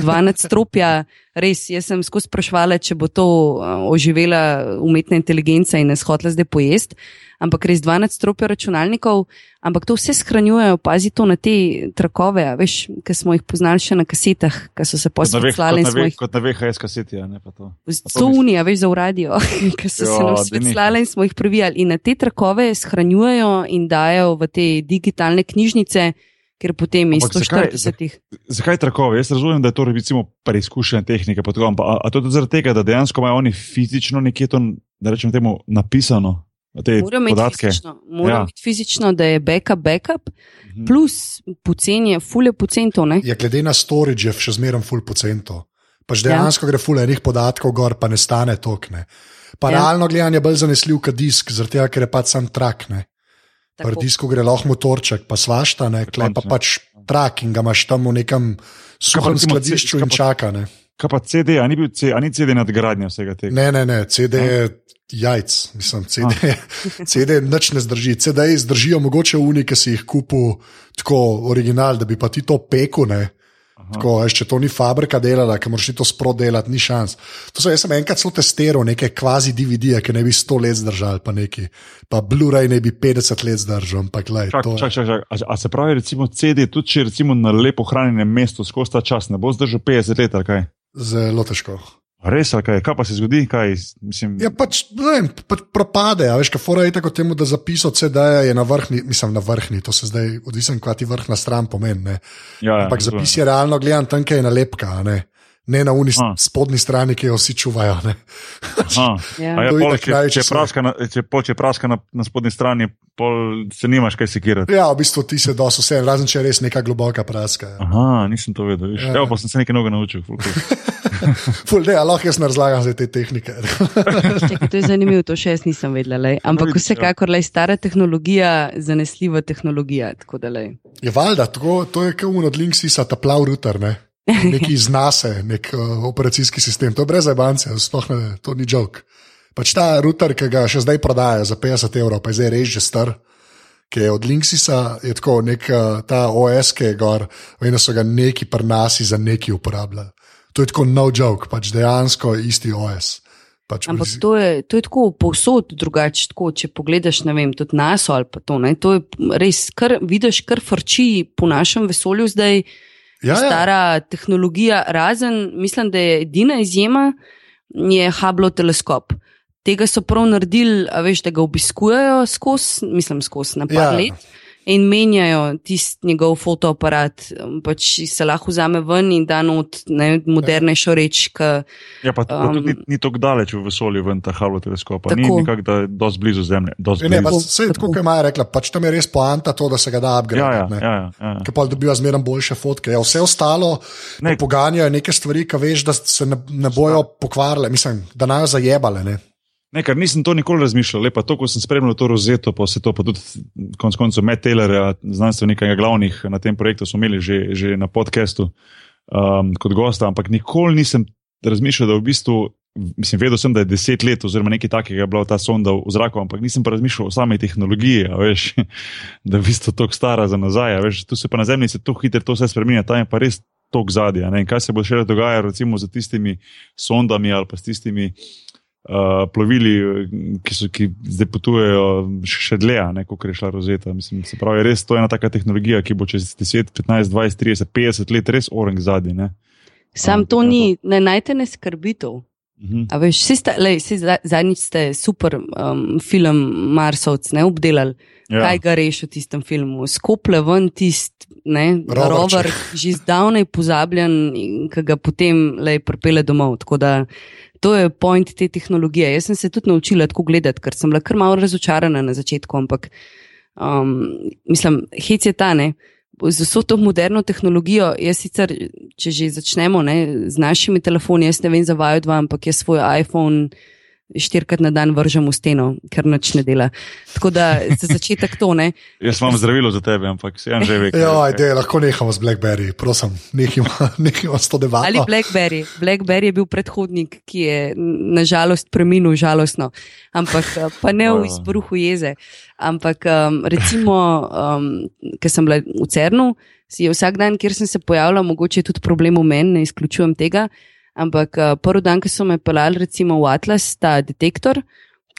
S3: Dva <laughs> nadstropja, res, jaz sem skozi sprašvala, če bo to uh, oživela umetna inteligenca in nas hotla zdaj pojesti. Ampak res dva nadstropja računalnikov, ampak to vse shranjujejo, pazi to na te trakove, a veš, ki smo jih poznali še na kasetah, ki so se
S1: Kot
S3: posvetlali
S1: kot, veh,
S3: jih
S1: kot na VHS kaseti. Ja, ne, pa to.
S3: To unija, veš, za uradio, <laughs> ki so se
S1: Ja,
S3: nam svetlale in smo jih previjali. In na te trakove shranjujejo in dajo v te digitalne knjižnice, ker potem iz
S1: Ampak zakaj-
S3: 140.
S1: Zakaj trakovi? Jaz razumem, da je to recimo preizkušena tehnika, tako, a, a to je tudi zaradi tega, da dejansko imajo oni fizično nekje to, da rečemo temu, napisano, te
S3: Mora imeti
S1: podatke.
S3: fizično, mora
S1: Ja.
S3: ja. biti fizično, da je backup, backup,
S1: Mhm.
S3: plus poceni je, fulje pocento, ne?
S2: Je glede na storage, je še zmeraj full procento. Pač
S3: Ja.
S2: dejansko ja. gre full enih podatkov gor, pa ne stane tokne. Pa
S3: Ja.
S2: ja. realno gledanje je bolj zanesljiv kot disk, zaradi tega, ker je pač sam trak. Ne. Pri disku gre lahko motorček, pa svašta, ne, klej pa
S1: Končno.
S2: pač trak in ga imaš tam v nekem suhem skladišču in čaka. Ne.
S1: Kaj pa CD, a ni, bil C, a ni CD nadgradnja vsega tega?
S2: Ne, ne, ne, CD je jajc, mislim, CD, <laughs> CD nič ne zdrži. CD zdržijo mogoče unike, ki si jih kupil tako original, da bi pa ti to pekel. Tako, veš, če to ni fabrika delala, ki moraš to sprodelati, ni šans. To so, jaz sem enkrat celo testiral neke kvazi DVD-je, ki ne bi 100 let zdržali, pa neki. Pa Blu-ray ne bi 50 let zdržal, ampak lej,
S1: Čak,
S2: to
S1: čak, čak, čak. A, a se pravi, recimo CD, tudi če je na lepo hranjenem mestu skozi ta čas, ne bo zdržal 50 let ali kaj?
S2: Zelo težko.
S1: Res kaj? Kaj pa se zgodi? Kaj, mislim,
S2: Ja, pač, ne vem, pač propade. a Veš, fora je tako temu, da zapisal CD-ja je na vrhni, mislim na vrhni, to se zdaj odvisen, kaj ti vrhna stran pomeni. Ne.
S1: ja, ja,
S2: Ampak zapis je realno gledan tam, je nalepka, ne, ne na uni
S1: A.
S2: spodnji strani, ki jo vsi čuvajo. Ne.
S1: Aha.
S3: Ja.
S1: A ja,
S2: To je
S1: pol, če,
S2: največji
S1: če,
S2: srh.
S1: praska na, če, pol, če praska na, na spodnji strani, pol se nimaš kaj sekirati.
S2: Ja, v bistvu ti se dosto vse, razen če je res neka globoka praska. Ja.
S1: Aha, nisem to vedel.
S2: Ja.
S1: Ja. Evo, pa sem se nekaj novega naučil. ful. <laughs>
S2: Ful, ne, a lahko jaz ne razlagam za te tehnike. <laughs>
S3: Čekaj, to je zanimivo, to še jaz nisem vedela. Lej. Ampak
S1: vidiš, ja.
S3: vsekakor je stara tehnologija, zanesljiva tehnologija.
S2: Je valjda, tako, to je kot un od Linksisa, ta plav router, ne. <laughs> Neki iz NASA, nek uh, operacijski sistem. To je brez zabance, sploh ne, to ni jok. Pač ta router, ki ga še zdaj prodajajo za 50 evrov, pa je zdaj res že star, ki je od Linksisa, je tako nek uh, ta OS, ki je gor, vem, da so ga neki prnasi za neki uporabljali. To je tako no joke, pač dejansko isti OS. Pač
S3: Ampak to je, to je tako povsod drugače. Tako, če pogledaš, ne vem, tudi nas ali pa to, ne, to je res, kar vidiš, kar frči po našem vesolju zdaj.
S2: ja, ja.
S3: stara tehnologija, razen, mislim, da je edina izjema, je Hubble teleskop. Tega so prav naredili, veš, da ga obiskujejo skozi, mislim, skozi na par
S2: Ja.
S3: ja. let. In menjajo tisti njegov fotoaparat, um, pač se lahko vzame ven in da not ne, modernejšo reč. Ka,
S1: Ja, pa um,
S3: Um,
S1: tudi ni, ni tako daleč v vesolju, ven ta Hubble teleskop. Ni
S3: Tako.
S1: nikak, da je dosti blizu Zemlje. Dosti
S2: Ne, ne, pa
S1: blizu.
S2: vse je tako, kot je Maja rekla, pač tam je res poanta to, da se ga da
S1: Ja, ja,
S2: upgraditi.
S1: ja, ja, ja.
S2: ki pa dobiva zmeraj boljše fotke. Ja, vse ostalo
S1: Ne.
S2: poganjajo neke stvari, ki veš, da se ne, ne bojo pokvarile, mislim, da naj zajebale. Ne.
S1: Nekaj, nisem to nikoli razmišljal, lepa to, ko sem spremljal to rozeto, pa se to, pa tudi konec koncev Matt Taylor, znanstvenika glavnih na tem projektu, smo imeli že, že na podkastu um, kot gosta, ampak nikoli nisem razmišljal, da v bistvu, mislim, vedel sem, da je deset let oziroma nekaj takega bila ta sonda v zraku, ampak nisem pa razmišljal o sami tehnologiji, veš, <laughs> da je v bistvu tako stara za nazaj, veš, tu se pa na zemlji tako hitro to vse spremenja, tam je pa res tok zadnja. Kaj se bo še dogajalo, recimo, z tistimi sondami ali pa s tistimi uh, plovili, ki, so, ki zdaj potujejo še dlje, kot je šla rozeta. Mislim, se pravi, res to je ena taka tehnologija, ki bo čez 10, 15, 20, 30, 50 let res orang zadnji.
S3: Sam to ni, ne najte ne skrbitev. Uh -huh. veš, sta, lej, zadnjič ste super um, film Marsovc ne obdelali. Ja. Kaj ga reši v tistem filmu? Skople ven tisti rover, že zdavnaj pozabljen in ki ga potem lej, pripele domov. Tako da to je point te tehnologije. Jaz sem se tudi naučila tako gledati, ker sem bila kar malo razočarana na začetku, ampak um, mislim, hec je ta ne. Z vso to moderno tehnologijo, jaz sicer, če že začnemo ne, z našimi telefoni, jaz ne vem za vaju dva, ampak jaz svoj iPhone štirikrat na dan vržem v steno, ker noč ne dela. Tako da za začetek to ne. <laughs>
S1: Jaz imam zdravilo za tebe, ampak se jim že ve.
S2: Ja, ajde, lahko nehamo z Blackberry, prosim, <laughs> nehimo s to debato.
S3: Ali Blackberry. Blackberry je bil predhodnik, ki je nažalost preminil žalostno, ampak eh, pa ne v <laughs> izbruhu jeze. Ampak um, recimo, um, ker sem bila v Cernu, si je vsak dan, kjer sem se pojavila, mogoče je tudi problem v meni, ne izključujem tega. Ampak uh, prvi dan, ko so me pelali, recimo v Atlas, ta detektor,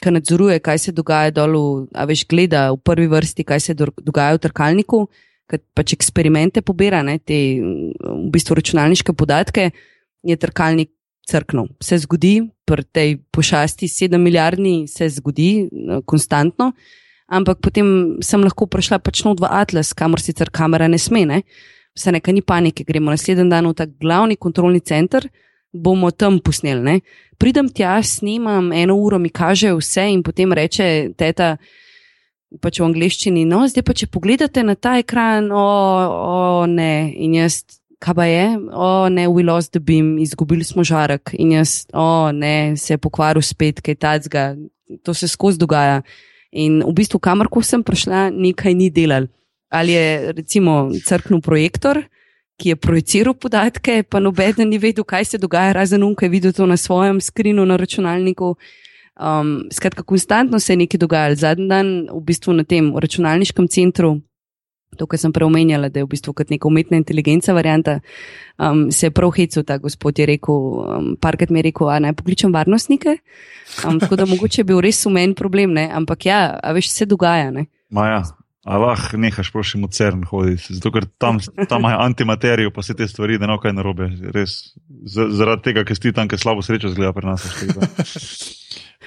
S3: ki nadzoruje, kaj se dogaja dol, a veš, gleda v prvi vrsti, kaj se dogaja v trkalniku, ki pač eksperimente pobira, ne, te v bistvu računalniške podatke, je trkalnik crknil. Se zgodi, pri tej pošasti sedem milijardni, se zgodi uh, konstantno. Ampak potem sem lahko prišla pač v Atlas, kamor sicer kamera ne sme, ne? vse nekaj ni panike, gremo naslednji dan v ta glavni kontrolni center, bomo tam posneli. Ne? Pridem tja, snimam eno uro, mi kaže vse in potem reče teta. Pač v angleščini, no, zdaj pa če pogledate na ta ekran, o, o ne, in jaz, kaj pa je, o ne, we lost the beam, izgubili smo žarek, in jaz, o ne, se je pokvaril spet, kaj tacga, to se skozi dogaja. In v bistvu, kamor sem prišla, nekaj ni delal. Ali je recimo crknil projektor, ki je projiciral podatke, pa noben ni vedel, kaj se dogaja, razen unka je videl to na svojem skrinu na računalniku. Um, skratka, konstantno se je nekaj dogajalo. Zadnji dan, v bistvu na tem računalniškem centru, to, kar sem preomenjala, da je v bistvu kot neka umetna inteligenca varianta, um, se je prav hecel ta gospod, je rekel, um, parkrat mi je rekel, a naj pokličem varnostnike. Um, tako da mogoče je bil res umen problem, ne? ampak ja, a veš, se dogaja.
S1: Maja, Allah, nehaš, prosim, v CERN hoditi, zato ker tam, tam imajo antimaterijo, pa vse te stvari, da ne kaj narobe. Res, zaradi tega, ker si tam, ker slabo srečo zgleda pri nas.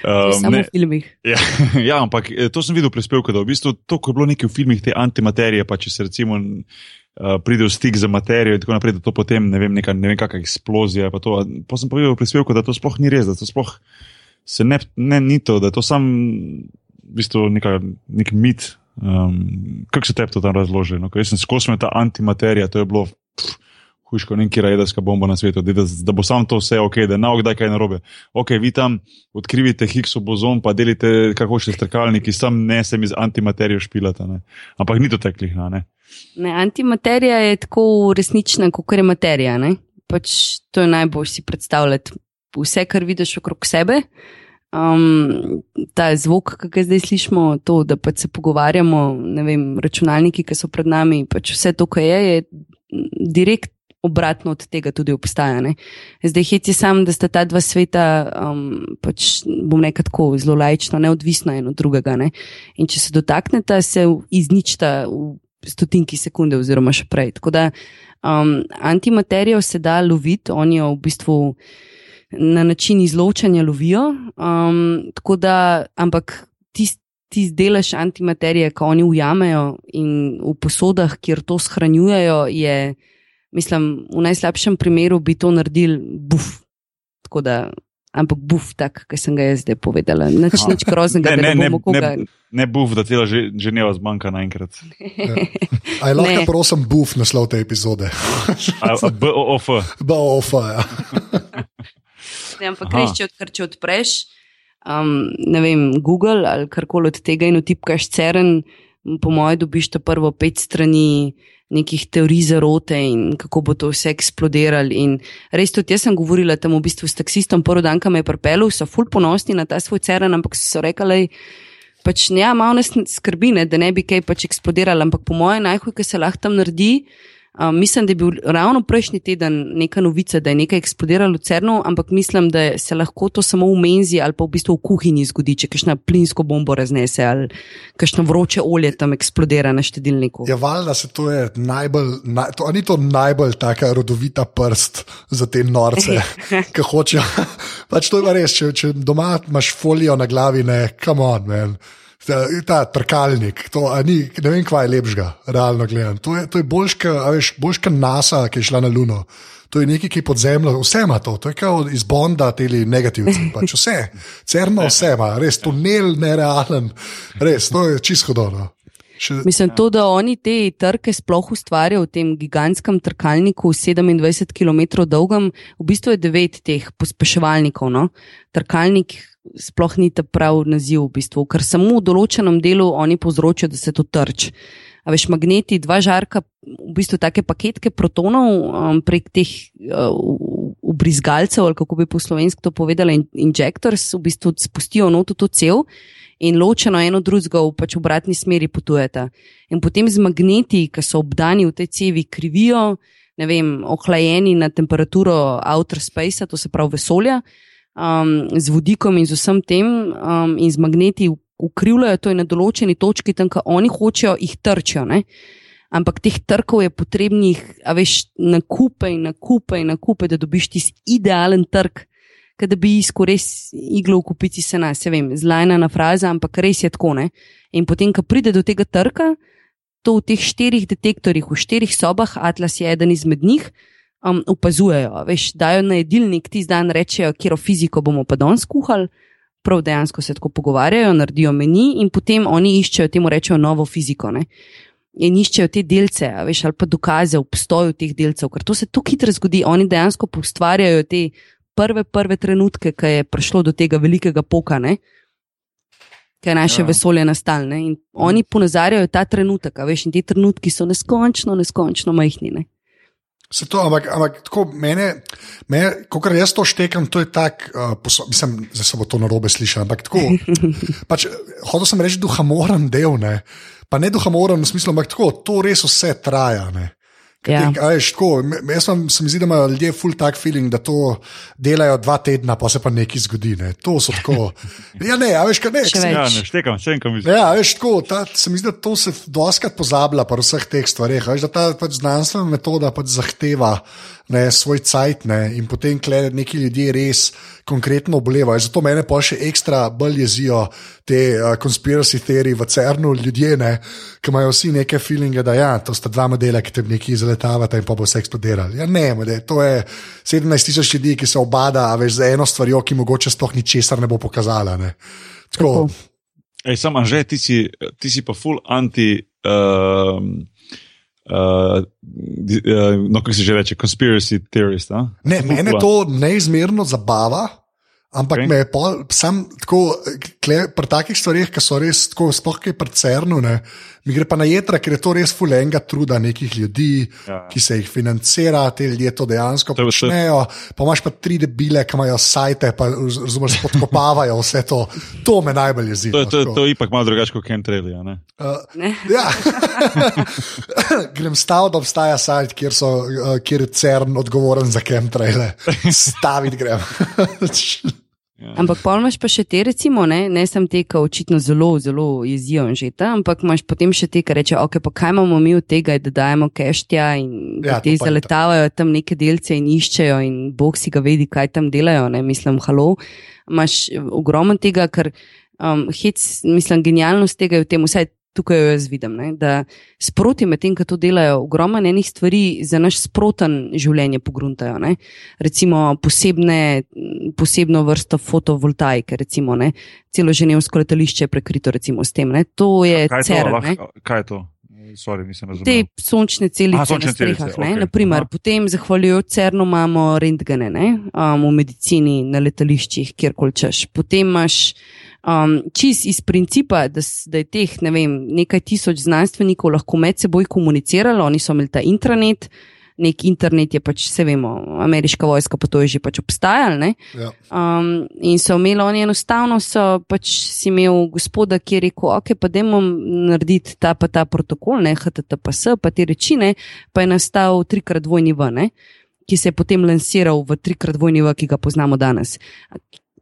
S3: Um, <laughs> Samo ne, v filmih.
S1: Ja, <laughs> ja, ampak eh, to sem videl prispevke, da v bistvu to, ko je bilo nekaj v filmih, te antimaterije, pa če se recimo uh, pride v stik z materijo in tako naprej, da to potem ne vem, neka, ne vem kakšna eksplozija. Pa, to, pa sem pa videl prispevke, da to sploh ni res, da to sploh se ne, ne ni to, da je to sam v bistvu neka, nek mit. Um, kako se tebi to tam razloži? No? Jaz sem skozi ta antimaterija, to je bilo huško, neki rajedska bomba na svetu, da, da bo samo to vse ok, da ne bo kdaj kaj narobe. Ok, vi tam odkrivite Higgso bozon, pa delite, kako hočete, strkalniki, sam ne sem iz antimaterije špilata. Ne? Ampak ni to teklih. Ne?
S3: Ne, antimaterija je tako resnična, kot je materija. Pač to je najbolj si predstavljati. Vse, kar vidiš okrog sebe, um, ta zvok, ki ga zdaj slišimo, to, da pač se pogovarjamo, ne vem, računalniki, ki so pred nami, pač vse to, kar je, je direkt. Obratno od tega tudi obstaja. Ne? Zdaj, hit je sam, da sta ta dva sveta, um, pač bom rekel tako, zelo lajično, neodvisna en od drugega. Ne? In če se dotakneta, se izničta v stotinki sekunde, oziroma še prej. Tako da um, antimaterijo se da loviti, oni jo v bistvu na način izločanja lovijo. Um, da, ampak tisti tis delež antimaterije, ki oni ujamejo in v posodah, kjer to shranjujejo, je, mislim, v najslabšem primeru bi to naredili buf. Da, ampak buf, tak, ki sem ga jaz zdaj povedala. Nič, nič <laughs> groznega, ne, ne, ne, ne,
S1: ne, ne buf, da tela že, že ne vas manjka naenkrat.
S2: Aj lahko, prosim, buf naslov te epizode.
S1: B-O-F. <laughs>
S2: B-O-F, ja. <laughs>
S3: Ne, ampak res, če, če odpreš um, vem, Google ali karkoli od tega in utipkaš CERN, po mojem, dobiš ta prvo pet strani nekih teorij zarote in kako bo to vse eksplodiralo. In res tudi jaz sem govorila tam v bistvu s taksistom, prvi dan, ki me je prpel, so ful ponosni na ta svoj CERN, ampak so rekli, pač ne, malo nas skrbi, ne, da ne bi kaj pač eksplodiralo, ampak po mojem, najhuj, ki se lahko tam naredi. Um, mislim, da je bil ravno prejšnji teden neka novica, da je nekaj eksplodiralo v Cernu, ampak mislim, da se lahko to samo v menzi ali pa v bistvu v kuhinji zgodi, če kakšna plinsko bombo raznese ali kakšno vroče olje tam eksplodira na štedilniku.
S2: Ja, valjda se to je najbolj, naj, to, ni to najbolj taka rodovita prst za te norce, <laughs> ki hočejo. pač to je res, če, če doma imaš folijo na glavi, ne, come on, man. Ta, ta trkalnik, to, ni, ne vem, kva je lepšega, realno gledano. To je, je boljša NASA, ki je šla na Luno. To je nekaj, ki je pod zemljo, vse ima to, to je kot iz Bonda, te negativci. Pač vse, crno vse ima, res tunel nerealen, res, to je čisto dobro.
S3: Še, Mislim, to, da oni te trke sploh ustvarjajo v tem gigantskem trkalniku, 27 km dolgem, v bistvu je devet teh pospeševalnikov. No? Trkalnik sploh ni ta pravi naziv, v bistvu, ker samo v določenem delu oni povzročajo, da se to trč. A veš, magneti, dva žarka, v bistvu take paketke protonov um, prek teh ubrizgalcev, uh, ali kako bi po slovenski to povedali, in, injektors, v bistvu spustijo noto to cel in ločeno eno drugo v pač obratni smeri potujeta. In potem z magneti, ki so obdani v tej cevi, krivijo, ne vem, ohlajeni na temperaturo outer space, to se pravi vesolja um, z vodikom in z vsem tem, um, in z magneti ukrivljajo to na določeni točki, tam, kjer oni hočejo, jih trčijo. Ne? Ampak teh trkov je potrebnih, a veš, na kupe in na kupe in na kupe, da dobiš tisti idealen trg, da bi izkorist iglo v kupici se nas, se vem, zlajna fraza, ampak res je tako. Ne? In potem, ko pride do tega trka, to v teh štirih detektorjih, v štirih sobah, Atlas je eden izmed njih, um, opazujejo. Veš, dajo na jedilnik, ti zdaj rečejo, kjer fiziko bomo pa danes kuhali. Prav dejansko se tako pogovarjajo, naredijo meni in potem oni iščejo temu rečejo novo fiziko. Ne? In iščejo te delce, veš, ali pa dokaze o obstoju teh delcev, ker to se tako hitro zgodi. Oni dejansko ustvarjajo te prve, prve trenutke, ki je prišlo do tega velikega poka, ki je naše ja. vesolje nastalne. In oni ponazarjajo ta trenutek, veš, in ti trenutki so neskončno, neskončno majhni. Ne?
S2: Se to, ampak, ampak tako mene, mene kot jaz to štekam, to je tako, uh, mislim, da se bo to narobe slišal. Ampak tako, <laughs> pač, hotel sem reči, duhamoren del, ne? pa ne duhamoren v smislu, ampak tako, to res vse traja. Ne? Ja. Jaz sem, se mi zdi, da imajo ljudje full tak feeling, da to delajo dva tedna, pa se pa nekaj zgodi. Ne. To so tako. <laughs> Ja, ne, a veš, kaj ne.
S1: Ja, ne, štekam, še enkrat mislim.
S2: Ja, veš, tako, ta, se mi zdi, da to se doskrat pozablja pri vseh teh stvareh. Veš, da ta pač znanstvena metoda pač zahteva ne, svoj cajt ne, in potem neki ljudje res konkretno obolevajo. Zato mene pa še ekstra bolj jezijo te konspiracijske uh, teorije v CERN-u, ljudje, ne, ki imajo vsi neke feelinge, da ja, to sta dva modela, ki te nekaj zaletavata in pa bo vse eksplodiralo. Ja, ne, mode, to je 17 tisoč ljudi, ki se obada veš, za eno stvar, ki mogoče sploh ničesar ne bo pokazala. Ne. Tako.
S1: Ej, sam Anže, ti si, ti si pa full anti. Uh, Uh, uh, no, kako se že reče, conspiracy theorist.
S2: Ne, mene to neizmerno zabava, Ampak okay. me je pol, sam tako, kle, pri takih stvarih, ki so res tako, sploh kaj prcerno, mi gre pa na jedra, ker je to res fulenga truda nekih ljudi, ja. ki se jih financira, te ljudje to dejansko to počnejo. Pa imaš pa tri debile, ki imajo sajte, pa razumeš, podkopavajo vse to. To me najbolj jezi.
S1: To, to, to je ipak malo drugače kot Kentreli. Ja, uh,
S2: ja. <laughs> Grem stav, da obstaja sajt, kjer, so, uh, kjer je CERN odgovoren za Kentrele. Staviti grem. <laughs>
S3: Ja. Ampak pa imaš pa še te, recimo, ne, ne sem te, ki očitno zelo, zelo jezijo že ta, ampak imaš potem še te, ki reče, ok, pa kaj imamo mi od tega, da dajemo keštja in ja, te zaletavajo tam neke delce in iščejo in bog si ga vedi, kaj tam delajo, ne, mislim, halo. Imaš ogromno tega, ker um, hec, mislim, genialnost tega je v tem, vsaj tukaj jo jaz vidim, ne, da sproti med tem, ki to delajo, ogromno enih stvari za naš sproten življenje pogruntajo. Ne. Recimo posebne, posebno vrsto fotovoltaike, recimo, ne. celo ženevsko letališče je prekrito recimo, s tem. Ne. To je
S1: kaj,
S3: cer.
S1: To, kaj je to? Sorry.
S3: Te sončne celice
S1: Aha, sončne
S3: na strehah.
S1: celice,
S3: ne,
S1: okej,
S3: naprimer,
S1: aha.
S3: potem, zahvaljujoč CERN-u, imamo rentgene ne, um, v medicini, na letališčih, kjerkoli češ. Potem imaš um, čist iz principa, da, da je teh ne vem, nekaj tisoč znanstvenikov lahko med seboj komuniciralo, oni so imeli ta intranet. Nek internet je pač, vse vemo, ameriška vojska pa to je že pač obstajala. ne.
S2: Ja.
S3: Um, in so imeli oni enostavno, so pač si imel gospoda, ki je rekel, ok, pa dajmo narediti ta pa ta protokol, ne HTTPS, pa te reči, ne, pa je nastal trikrat dvojni V, ne, ki se je potem lansiral v trikrat dvojni V, ki ga poznamo danes.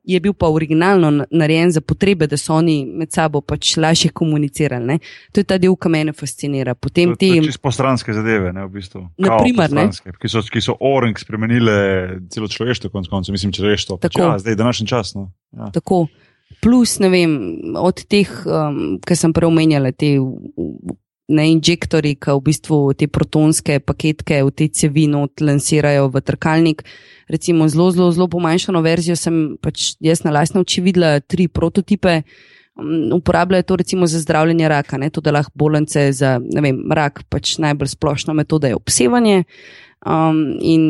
S3: Je bil pa originalno na- narejen za potrebe, da so oni med sabo pač lažje komunicirali. Ne. To je ta del, ki mene fascinira. Potem
S1: To, je čisto postranske zadeve, ne, v bistvu.
S3: Na
S1: Kao
S3: primer, ne.
S1: Ki so, ki so orang spremenile celo človeštvo, konc koncev, mislim, človeštvo. Pač, ja, zdaj, današnji čas. No. Ja.
S3: Tako. Plus, ne vem, od teh, um, ki sem prej omenjala, te ne, injektori, ki v bistvu te protonske paketke v te cevi not lansirajo v trkalnik. Recimo, zelo, zelo, zelo pomanjšano verzijo sem pač jaz na lastne oči videla tri prototipe. Um, Uporabljajo to recimo za zdravljenje raka, ne, to da lahko bolnice za vem, rak, pač najbolj splošna metoda je obsevanje. Um, in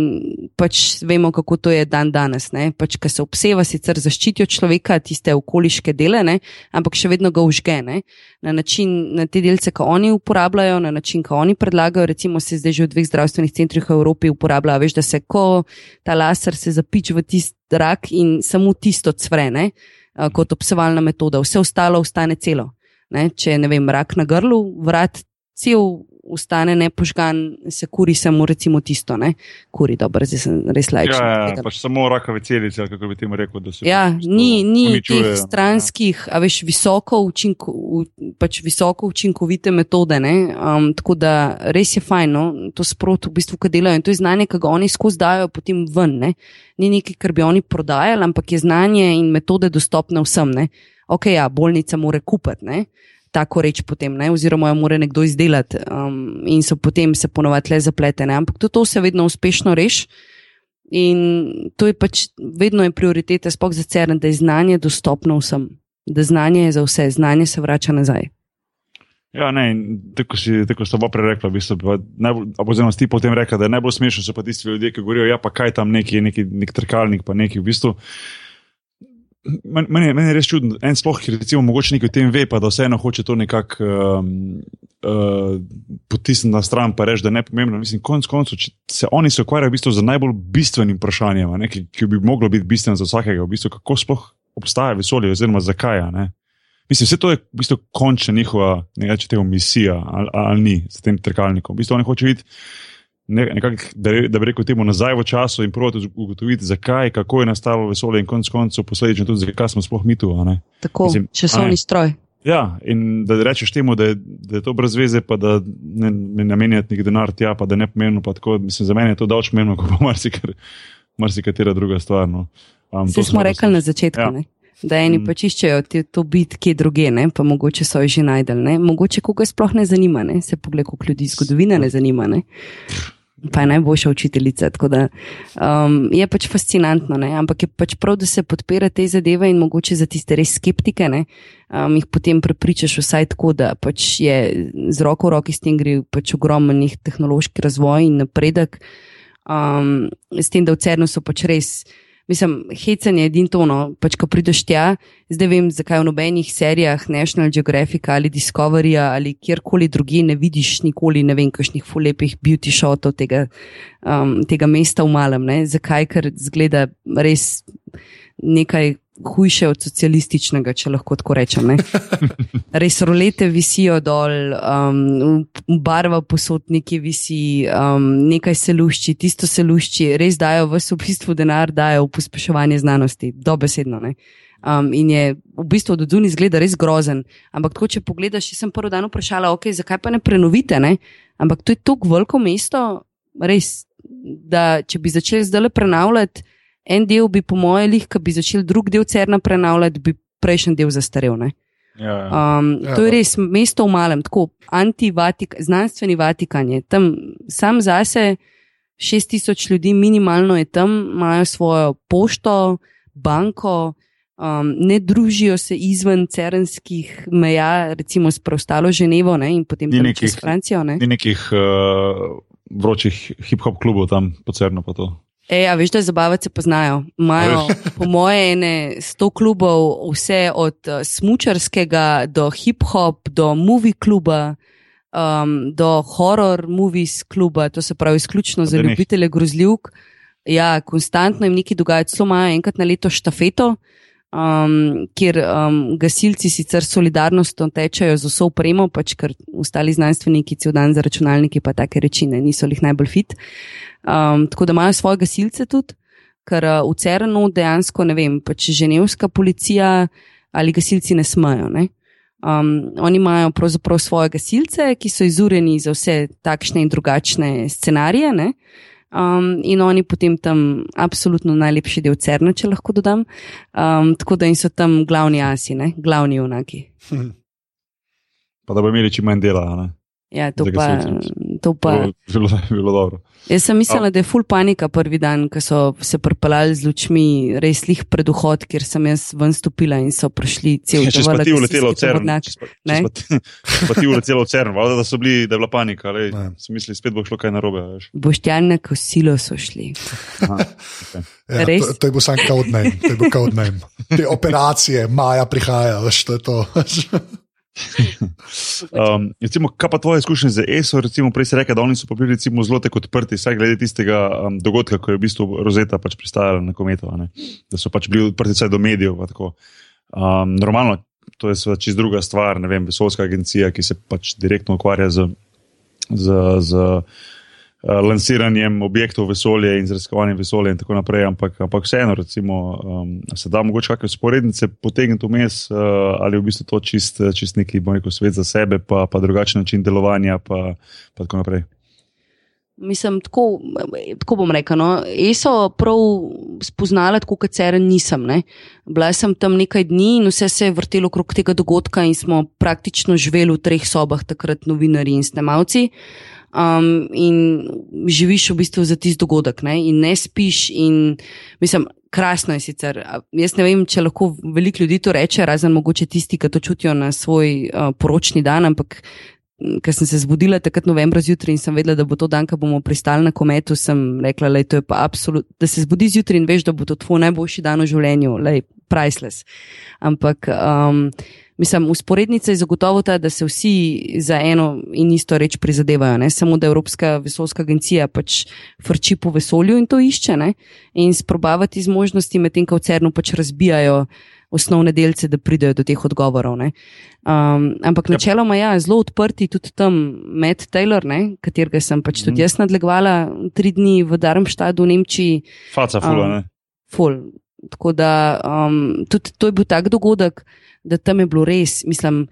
S3: pač vemo, kako to je dan danes. Ne? Pač, Ker se obseva, sicer zaščitijo človeka, tiste okoliške dele, ne? ampak še vedno ga užge. Ne? Na način, na te delce, ki oni uporabljajo, na način, ki oni predlagajo. Recimo se zdaj že v dveh zdravstvenih centrih v Evropi uporablja, veš, da se ko ta laser se zapič v tisti rak in samo tisto cvrene kot obsevalna metoda, vse ostalo ostane celo. Ne? Če je ne vem, rak na grlu, vrat cel ostane nepožgan, se kuri samo recimo tisto, ne? kuri dobro, zdaj sem res lajčen.
S1: Ja, ja, pač samo rakave celice, kako bi temu rekel. da se
S3: Ja,
S1: bistvu
S3: ni, ni teh stranskih, a veš, visoko, učinko, pač visoko učinkovite metode. ne, Um, tako da res je fajn, no, to sprot v bistvu, kaj delajo in to je znanje, ki ga oni skozi dajo potem ven. Ne. Ni nekaj, kar bi oni prodajali, ampak je znanje in metode dostopne vsem. Ne. Ok, ja, bolnica mora kupiti. ne, Tako reč potem, ne, oziroma jo mora nekdo izdelati, um, in so potem se ponovadi le zapletene. Ampak tudi to se vedno uspešno reši. In to je pač vedno je prioriteta, sploh za CERN, da je znanje dostopno vsem, da znanje je za vse, znanje se vrača nazaj.
S1: Ja, ne, tako si, tako sta oba prej rekla, v bistvu, oziroma si ti potem rekla, da je najbolj smešno so pa tisti ljudje, ki govorijo, ja, pa kaj tam neki, neki nek trkalnik, pa neki v bistvu. Men- Meni meni je res čudno, en sploh, ki recimo mogoče nekaj o tem ve, pa da vseeno hoče to nekako um, uh, potisniti na stran, pa reči, da je nepomembno. Mislim, konc koncev, se oni se ukvarjajo v bistvu z najbolj bistvenim vprašanjem, ne, ki, ki bi moglo biti bistveno za vsakega, v bistvu, kako sploh obstaja vesolje, oziroma zakaj. ne. Mislim, vse to je v bistvu končna njihova, ne reče tega, misija ali, ali ni s tem trkalnikom. V bistvu oni hočejo videti, ne, nekak, da, da bi rekel temu nazaj v času in proti ugotoviti, zakaj, kako je nastalo vesolje in konec koncev posledično tudi, zakaj smo sploh mi tu. ne.
S3: Tako,
S1: Mislim, a
S3: časovni
S1: ne.
S3: stroj.
S1: Ja, in da rečeš temu, da je, da je to brez veze, pa da ne, ne namenjati nek denar tja, pa da je nepomembno. pa Tako, mislim, za mene je to davč pomembno, kot pa marsikatera druga stvar. No. Um,
S3: Vse smo rekli na začetku,
S1: Ja.
S3: ja. da eni
S1: Mm.
S3: pač iščejo te, to biti kje druge, ne? pa mogoče so jo že najdel. Ne? Mogoče koga sploh ne zanima, ne? se pogled, koliko ljudi zgodovina ne zanima. Ne? Pa je najboljša učiteljica. Da, um, je pač fascinantno, ne? ampak je pač prav, da se podpira te zadeve in mogoče za tiste res skeptike, ne? um, jih potem prepričaš vsaj tako, da pač je z roko v roki s tem gre pač ogromen tehnološki razvoj in napredek. Um, s tem, da v CERN-u so pač res. Mislim, hecanje je edino tono, pač ko prideš tja, zdaj vem, zakaj v nobenih serijah National Geographic ali Discoveryja ali kjerkoli drugi ne vidiš nikoli, ne vem, kakšnih fulepih beauty shotov tega, um, tega mesta v malem. Ne? Zakaj? Ker zgleda res nekaj hujše od socialističnega, če lahko tako rečem. ne. <laughs> Res rolete visijo dol, um, barva posodniki visi, um, nekaj se lušči, tisto se lušči, res dajo vse v bistvu denar, dajo v pospeševanje znanosti, dobesedno. Ne? Um, in je v bistvu od zunaj izgleda res grozen. Ampak tako, če pogledaš, sem prvi dan vprašala, okay, zakaj pa ne prenovite, ne? ampak to je tako veliko mesto, res, da če bi začeli zdaj le prenavljati, en del bi, po mojem, lih, ki bi začeli drug del crna prenavljati, bi prejšnji del zastarel. Ne?
S1: Ja, ja.
S3: Um,
S2: Ja,
S3: to je
S2: pa-
S3: res mesto v malem, tako anti-Vatik, znanstveni Vatikan je tam sam zase, šest tisoč ljudi, minimalno je tam, imajo svojo pošto, banko, Um, ne družijo se izven cerenskih meja, recimo s preostalo Ženevo ne, in potem tudi s Francijo. Ne.
S1: Ni nekih uh, vročih hip-hop klubov tam po Cernu.
S3: E, ja, veš, da zabavati se poznajo. Imajo, po moje, ene sto klubov, vse od uh, smočarskega do hip-hop, do movie kluba, um, do horror movies kluba, to se pravi izključno za ljubitelje grozljivk. Ja, konstantno jim nekaj dogaja, celo imajo enkrat na leto štafeto um, kjer um, gasilci sicer solidarnostno tečajo z vso upremo, pač ker ostali znanstveniki cel dan za računalniki pa take reči ne, niso jih najbolj fit. Um, tako da imajo svoje gasilce tudi, ker uh, v Cernu dejansko ne vem, pač ženevska policija ali gasilci ne smejo. Ne? Um, oni imajo pravzaprav svoje gasilce, ki so izurjeni za vse takšne in drugačne scenarije. Ne? Um, in oni potem tam absolutno najlepši del crna, če lahko dodam. Um, tako da so tam glavni asi, ne? glavni unaki.
S1: Pa da bo imeli čim manj dela. Ne?
S3: Ja, to pa, to pa.
S1: Bilo, bilo, <laughs> bilo dobro.
S3: Jaz sem mislila, da je full panika prvi dan, ko so se propalali z lučmi, res lih pred vhod, kjer sem jaz ven stopila in so prišli cel čas. <laughs>
S1: Če si ti uletela v CERN, če si ti uletela v CERN, valjda, da so bili, da je bila panika, ali so mislili, spet bo šlo kaj narobe.
S3: Boštjane kosilo so šli. Aha,
S2: okay. ja, to, to je bil sam kaudnem, to je bil kaudnem. Te operacije, maja prihaja, veš, to je to. <laughs>
S1: um, recimo, kaj pa tvoje izkušnje z ESO? Recimo, prej si rekel, da oni so bili zelo tako odprti, vsaj glede tistega um, dogodka, ko je v bistvu Rozeta pač pristajala na kometo, da so pač bili odprti vsaj do medijev. Um, normalno, to je seveda čist druga stvar, ne vem, vesoljska agencija, ki se pač direktno ukvarja z. z, z uh, lansiranjem objektov vesolja in z raziskovanjem vesolja in tako naprej, ampak, ampak vseeno, recimo, um, se da mogoče kakšne sporednice potegniti vmes uh, ali v bistvu to čist, čist neki, bom rekel, svet za sebe, pa, pa drugačen način delovanja, pa, pa tako naprej.
S3: Mislim, tako, tako bom rekel. No. ESO prav spoznala, tako kot CERN nisem. Ne. Bila sem tam nekaj dni in vse se je vrtelo okrog tega dogodka, in smo praktično živeli v treh sobah, takrat novinari in snemalci. Uh, um, in živiš v bistvu za tisti dogodek, ne? in ne spiš. In, mislim, krasno je sicer. Jaz ne vem, če lahko veliko ljudi to reče, razen mogoče tisti, ki to čutijo na svoj uh, poročni dan, ampak. Ker sem se zbudila takrat novembra zjutraj in sem vedela, da bo to dan, ko bomo pristali na kometu, sem rekla, da se zbudi zjutraj in veš, da bo to tvoj najboljši dan v življenju, lej, priceless. Ampak um, Mislim, usporednica je zagotovo ta, da se vsi za eno in isto reč prizadevajo, ne samo da Evropska vesoljska agencija pač frči po vesolju in to išče ne? in sprobavati z možnosti, medtem ko v CERN-u pač razbijajo osnovne delce, da pridejo do teh odgovorov. Um, ampak ja. načeloma ja, zelo odprti tudi tam Matt Taylor, ne? katerega sem pač tudi mm. jaz nadlegovala tri dni v Darmstadu v Nemčiji.
S1: Faca, fula, um, ne.
S3: Ful. Tako da um, tudi to je bil tak dogodek da tam je bilo res, mislim,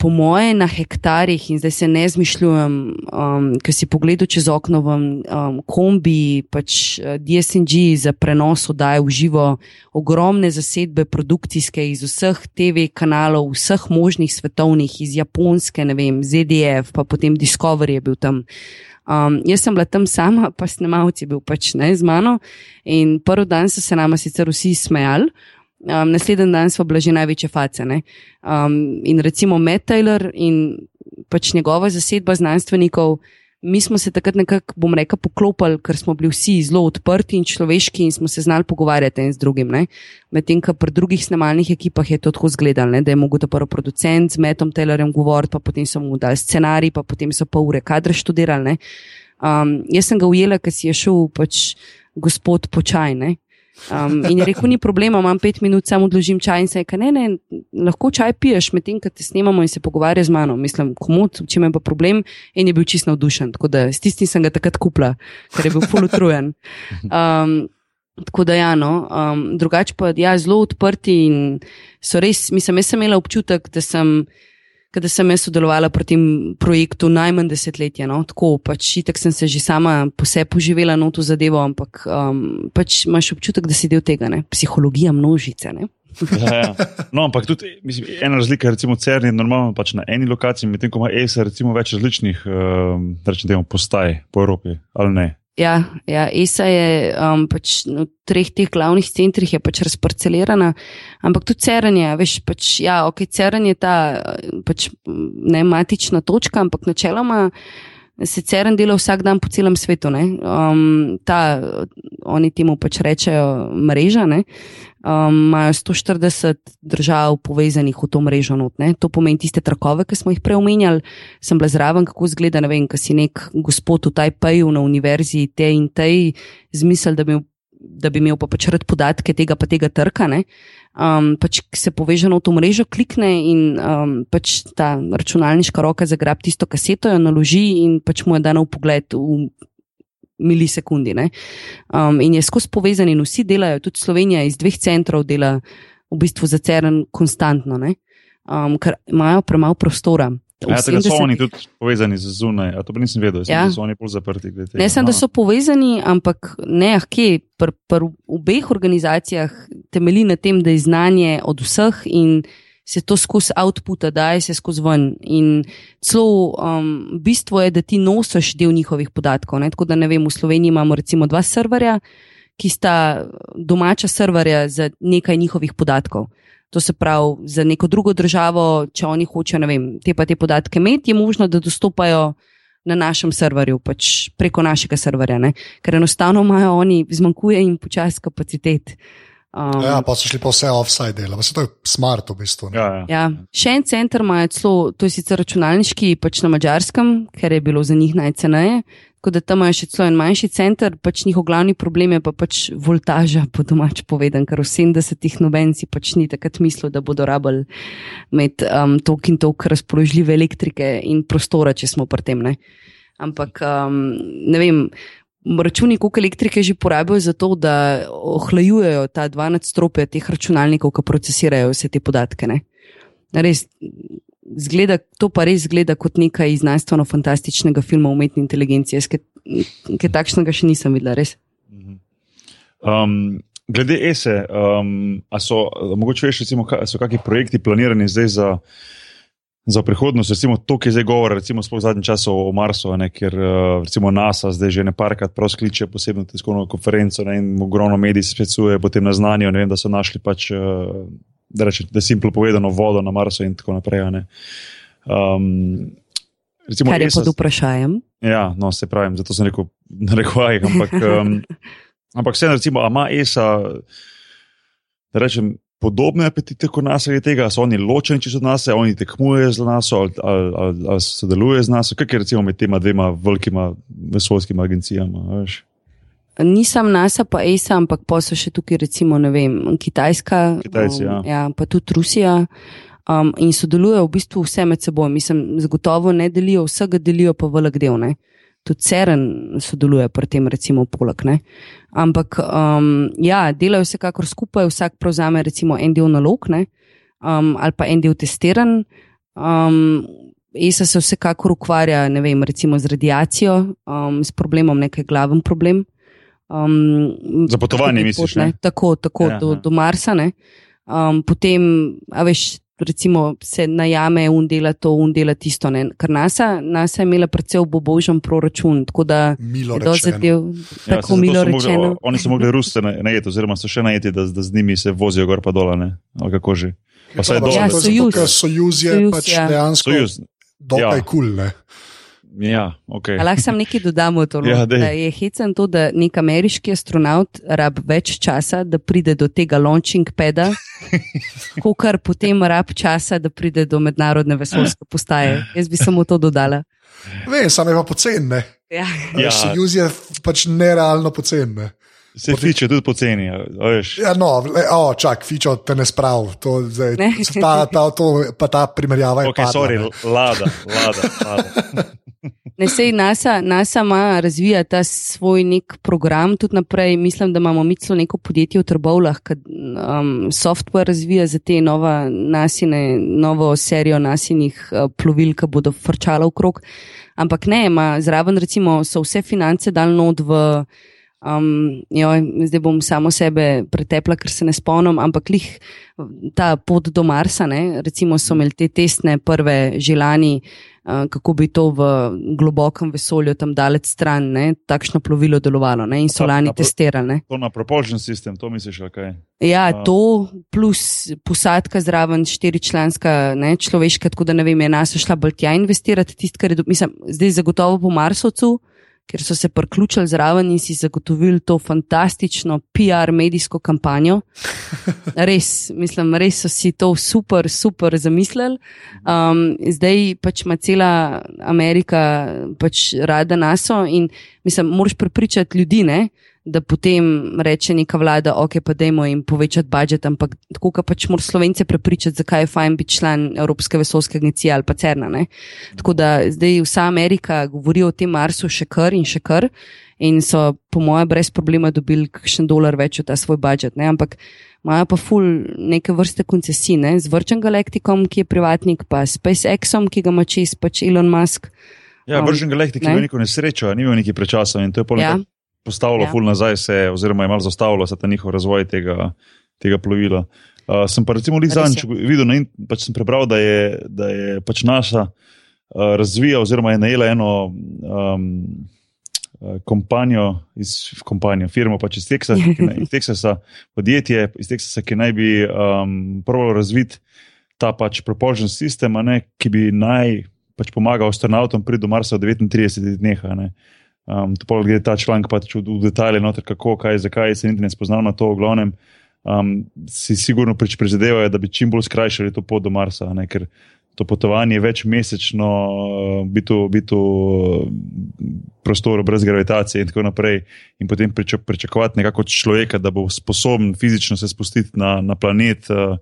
S3: po moje na hektarjih in zdaj se ne zmišljujem, um, ker si pogledal čez okno v um, kombi, pač uh, DSNG za prenos oddaje v živo, ogromne zasedbe produkcijske iz vseh TV kanalov, vseh možnih svetovnih, iz Japonske, ne vem, ZDF, pa potem Discovery je bil tam. Um, jaz sem bila tam sama, pa snemalci bil pač ne z mano in prvi dan so se nama sicer vsi smejali. Um, naslednji dan smo bili že največje face. Um, in recimo Matt Taylor in pač njegova zasedba znanstvenikov, mi smo se takrat nekako, bom rekel, poklopili, ker smo bili vsi zelo odprti in človeški in smo se znali pogovarjati en z drugim. Medtem, ker pri drugih snemalnih ekipah je to tako izgledalo, da je mogel ta prvi producent z Mattom Taylorjem govoriti, pa potem so mu dali scenarij, pa potem so pol ure kadre študirali. Um, jaz sem ga ujela, ker si je šel pač gospod počaj. Ne? Um, in je rekel, ni problema, imam pet minut, samo odložim čaj in se reče, ne, ne, lahko čaj piješ med tem, ko te snemamo in se pogovarja z mano. Mislim, komod, če me pa problem, in je bil čist navdušen. Tako da s tistim sem ga takrat kupla, ker je bil fulutrujen. Um, Tako da, ja, no, um, drugače pa, ja, zelo odprti in so res, mislim, jaz sem imela občutek, da sem da sem jaz sodelovala pri tem projektu najmanj desetletje. No? Tako pač, itek sem se že sama po sebi poživela na to zadevo, ampak um, pač imaš občutek, da si del tega, ne? psihologija množice. Ne?
S1: ja, ja. No, ampak tudi mislim, ena razlika recimo, CERN je normalno pač na eni lokaciji, medtem ko ima ESA recimo več različnih um, temo, postaj po Evropi, ali ne?
S3: Ja, ja, ESA je um, pač v treh teh glavnih centrih pač razparcelirana, ampak tudi CERN je, veš, pač, ja, ok, CERN je ta pač, ne matična točka, ampak načeloma se CERN dela vsak dan po celem svetu. Um, ta, oni temu pač rečejo mreža, ne? Um, imajo 140 držav povezanih v to mrežo. Not, to pomeni tiste trakove, ki smo jih prej omenjali. Sem bila zraven, kako zgleda, ne vem, kaj si nek gospod v Tajpeju na univerzi te in tej zmisel, da bi, da bi imel pa pač rad podatke tega pa tega trka. Um, pač se poveže na to mrežo, klikne in um, pač ta računalniška roka zagrab tisto kaseto, jo naloži in pač mu je dano pogled v milisekundi. Um, in je skozi povezan, in vsi delajo, tudi Slovenija iz dveh centrov dela v bistvu za CERN konstantno, um, ker imajo premalo prostora.
S1: Ja, so oni tudi povezani z zunaj. To pa nisem vedel, ja. da so oni bolj zaprti.
S3: Ne samo, da so povezani, ampak ne, ah, kje. Pri pr obeh organizacijah temelji na tem, da je znanje od vseh in se to skozi output, da se skozi ven. In celo um, bistvo je, da ti nosiš del njihovih podatkov. Ne? Tako da ne vem, v Sloveniji imamo recimo dva serverja, ki sta domača serverja za nekaj njihovih podatkov. To se pravi, za neko drugo državo, če oni hočejo, ne vem, te pa te podatke imeti, je možno, da dostopajo na našem serverju, pač preko našega serverja, ne? ker enostavno imajo oni, zmanjkuje jim počasno kapacitet.
S2: Um, ja, pa so šli pa vse offside dela, vse to je smart v bistvu.
S1: Ja, ja.
S3: Ja. Še en center ima celo, to je sicer računalniški, pač na mačarskem, ker je bilo za njih najceneje. Tako da tam imajo še celo en manjši center, pač njihov glavni problem je pa pač voltaža, po domač povedan, ker v 70-ih nobenci pač ni takrat mislil, da bodo rabili med um, tok in tok razpoložljive elektrike in prostora, če smo pri tem. Ne? Ampak um, ne vem računi, koliko elektrike že porabijo za to, da ohlajujejo ta dva nadstropja teh računalnikov, ki procesirajo vse te podatke. Res, zgleda, to pa res zgleda kot nekaj znanstveno-fantastičnega filma o umetni inteligenci. Kaj takšnega še nisem videla, res.
S1: Um, glede ESE, um, so mogoče veš, recimo, so kakšni projekti planirani zdaj za za prihodnost, recimo to, ki je zdaj govor, recimo v zadnjem času o Marsu, ne, ker eh, recimo NASA zdaj že ne parkrat skliče posebno tiskovno konferenco ne, in ogromno medij se specuje potem na znanje, vem, da so našli pač, eh, da rečem, da simplo povedano, vodo na Marsu in tako naprej. Um,
S3: recimo, Kar je pod vprašanjem.
S1: Ja, no, se pravim, zato sem rekel, <laughs> da rekovaj, ampak, um, <laughs> ampak vseeno, recimo, ima ESA, da rečem, podobne apetite kot nas, ali tega, so oni ločeni od nas, ali oni tekmujejo z nas, ali, ali, ali, ali sodelujejo z nas, kaj je recimo med tema dvema velikima vesoljskima agencijama. Veš?
S3: Nisem NASA, pa ESA, ampak pa so še tukaj, recimo, vem, Kitajska,
S1: Kitajci, um, ja.
S3: Ja, pa tudi Rusija. Um, in sodelujejo v bistvu vse med seboj. Mislim, zagotovo ne delijo vsega, delijo pa velik del. Ne? tudi CERN sodeluje pri tem, recimo, poleg. Ne? Ampak, um, ja, delajo vsekakor skupaj, vsak prevzame recimo en del nalog um, ali pa en del testiran. Um, ESA se vsekakor ukvarja, ne vem, recimo z radiacijo, um, s problemom, nekaj glaven problem. Um,
S1: Za potovanje, misliš? Pot,
S3: tako, tako ja, do, ja. do Marsa. Um, potem, a veš, recimo, se najame in dela to, in dela tisto. Ne? Ker NASA, NASA je imela predvsej obobožen proračun. Tako da
S2: milo zadev,
S3: ja, tako ja, milo rečeno.
S1: Mogli, oni so mogli Ruse najeti, oziroma so še najeti, da, da z njimi se vozijo gor pa dol. Kako že?
S2: Pa ja, ja, sojuz. sojuz je sojuz, pač ja. dejansko dokaj kul. Cool,
S1: Ja, okay.
S3: Lahko sem nekaj dodal, to, ja, da je hecen to, da nek ameriški astronaut rab več časa, da pride do tega launching peda, <laughs> kot kar potem rab časa, da pride do mednarodne vesoljske postaje. Jaz bi samo to dodala.
S2: Vem, samo je pa pocen.
S3: Ja.
S2: Ja. Sojuz je pač nerealno pocen. Ne.
S1: Se fiče tudi poceni.
S2: Ja, no, le, o, čak, fiče te ne sprav. To, zdaj, ta, ta, to, pa ta primerjava je.
S1: Okay, padla, sorry, lada, lada, lada. <laughs>
S3: Ne, sej NASA, NASA ima razvija ta svoj nek program, tudi naprej. Mislim, da imamo mi celo neko podjetje v Trbovlah, ki um, software razvija za te nova nasine, novo serijo nasinih uh, plovil, ki bodo frčala v krog. Ampak ne, ima zraven recimo so vse finance dal not v. Um, joj, zdaj bom samo sebe pretepla, ker se ne spomnim, ampak lih ta pot do Marsa, ne, recimo so imeli te testne prve želani uh, kako bi to v globokem vesolju, tam daleč stran, ne, takšno plovilo delovalo ne, in so lani testirali.
S1: To na propulsion system, to misliš, kaj?
S3: Ja, uh. to plus posadka zraven, štiričlanska, ne, človeška, tako da ne vem, je nas šla bolj tja investirati, tisto, kar je, mislim, zdaj zagotovo po Marsovcu ker so se priključili zraven in si zagotovili to fantastično PR medijsko kampanjo. <laughs> Res, mislim, res so si to super, super zamislili. Um, zdaj pač ima cela Amerika pač rada naso in mislim, moraš prepričati ljudi, ne, da potem reče neka vlada, ok, pa dajmo jim povečati budžet, ampak tako, da pač moraš slovence prepričati, zakaj je fajn biti član Evropske vesoljske agencije ali pa CERNA. Ne? Tako da zdaj vsa Amerika govori o tem Marsu še kar in še kar in so, po mojem, brez problema dobili kakšen dolar več v ta svoj budžet. Ne? Ampak imajo pa ful neke vrste koncesij, ne? z Virgin Galacticom, ki je privatnik, pa SpaceXom, ki ga ima čez pač Elon Musk.
S1: Ja, Virgin Galactic je imel neko nesrečo, ni imel neki prečasa in to je polno. Ja postavilo, ja. ful nazaj, se, oziroma je malo zastavilo se ta njihov razvoj tega, tega plovila. Uh, sem pa recimo zadnjič videl in pač sem prebral, da je, da je pač naša uh, razvija, oziroma je najela eno um, kompanijo, iz, kompanijo, firmo pač iz, Teksasa, <laughs> ne, iz Teksasa, podjetje iz Teksasa, ki naj bi um, pravilo razviti ta pač propulsion sistem, ne, ki bi naj pač pomagal astronautom priti do Marsa v 39 dneh. Um, to pa gre ta članek pač v, detalje, noter, kako, kaj, zakaj se niti ne spoznal na to. V glavnem um, si sigurno prizadevajo, da bi čim bolj skrajšali to pot do Marsa, ne, ker to potovanje je večmesečno, uh, biti v prostoru brez gravitacije in tako naprej. In potem pričakovati nekako človeka, da bo sposoben fizično se spustiti na, na planet, uh,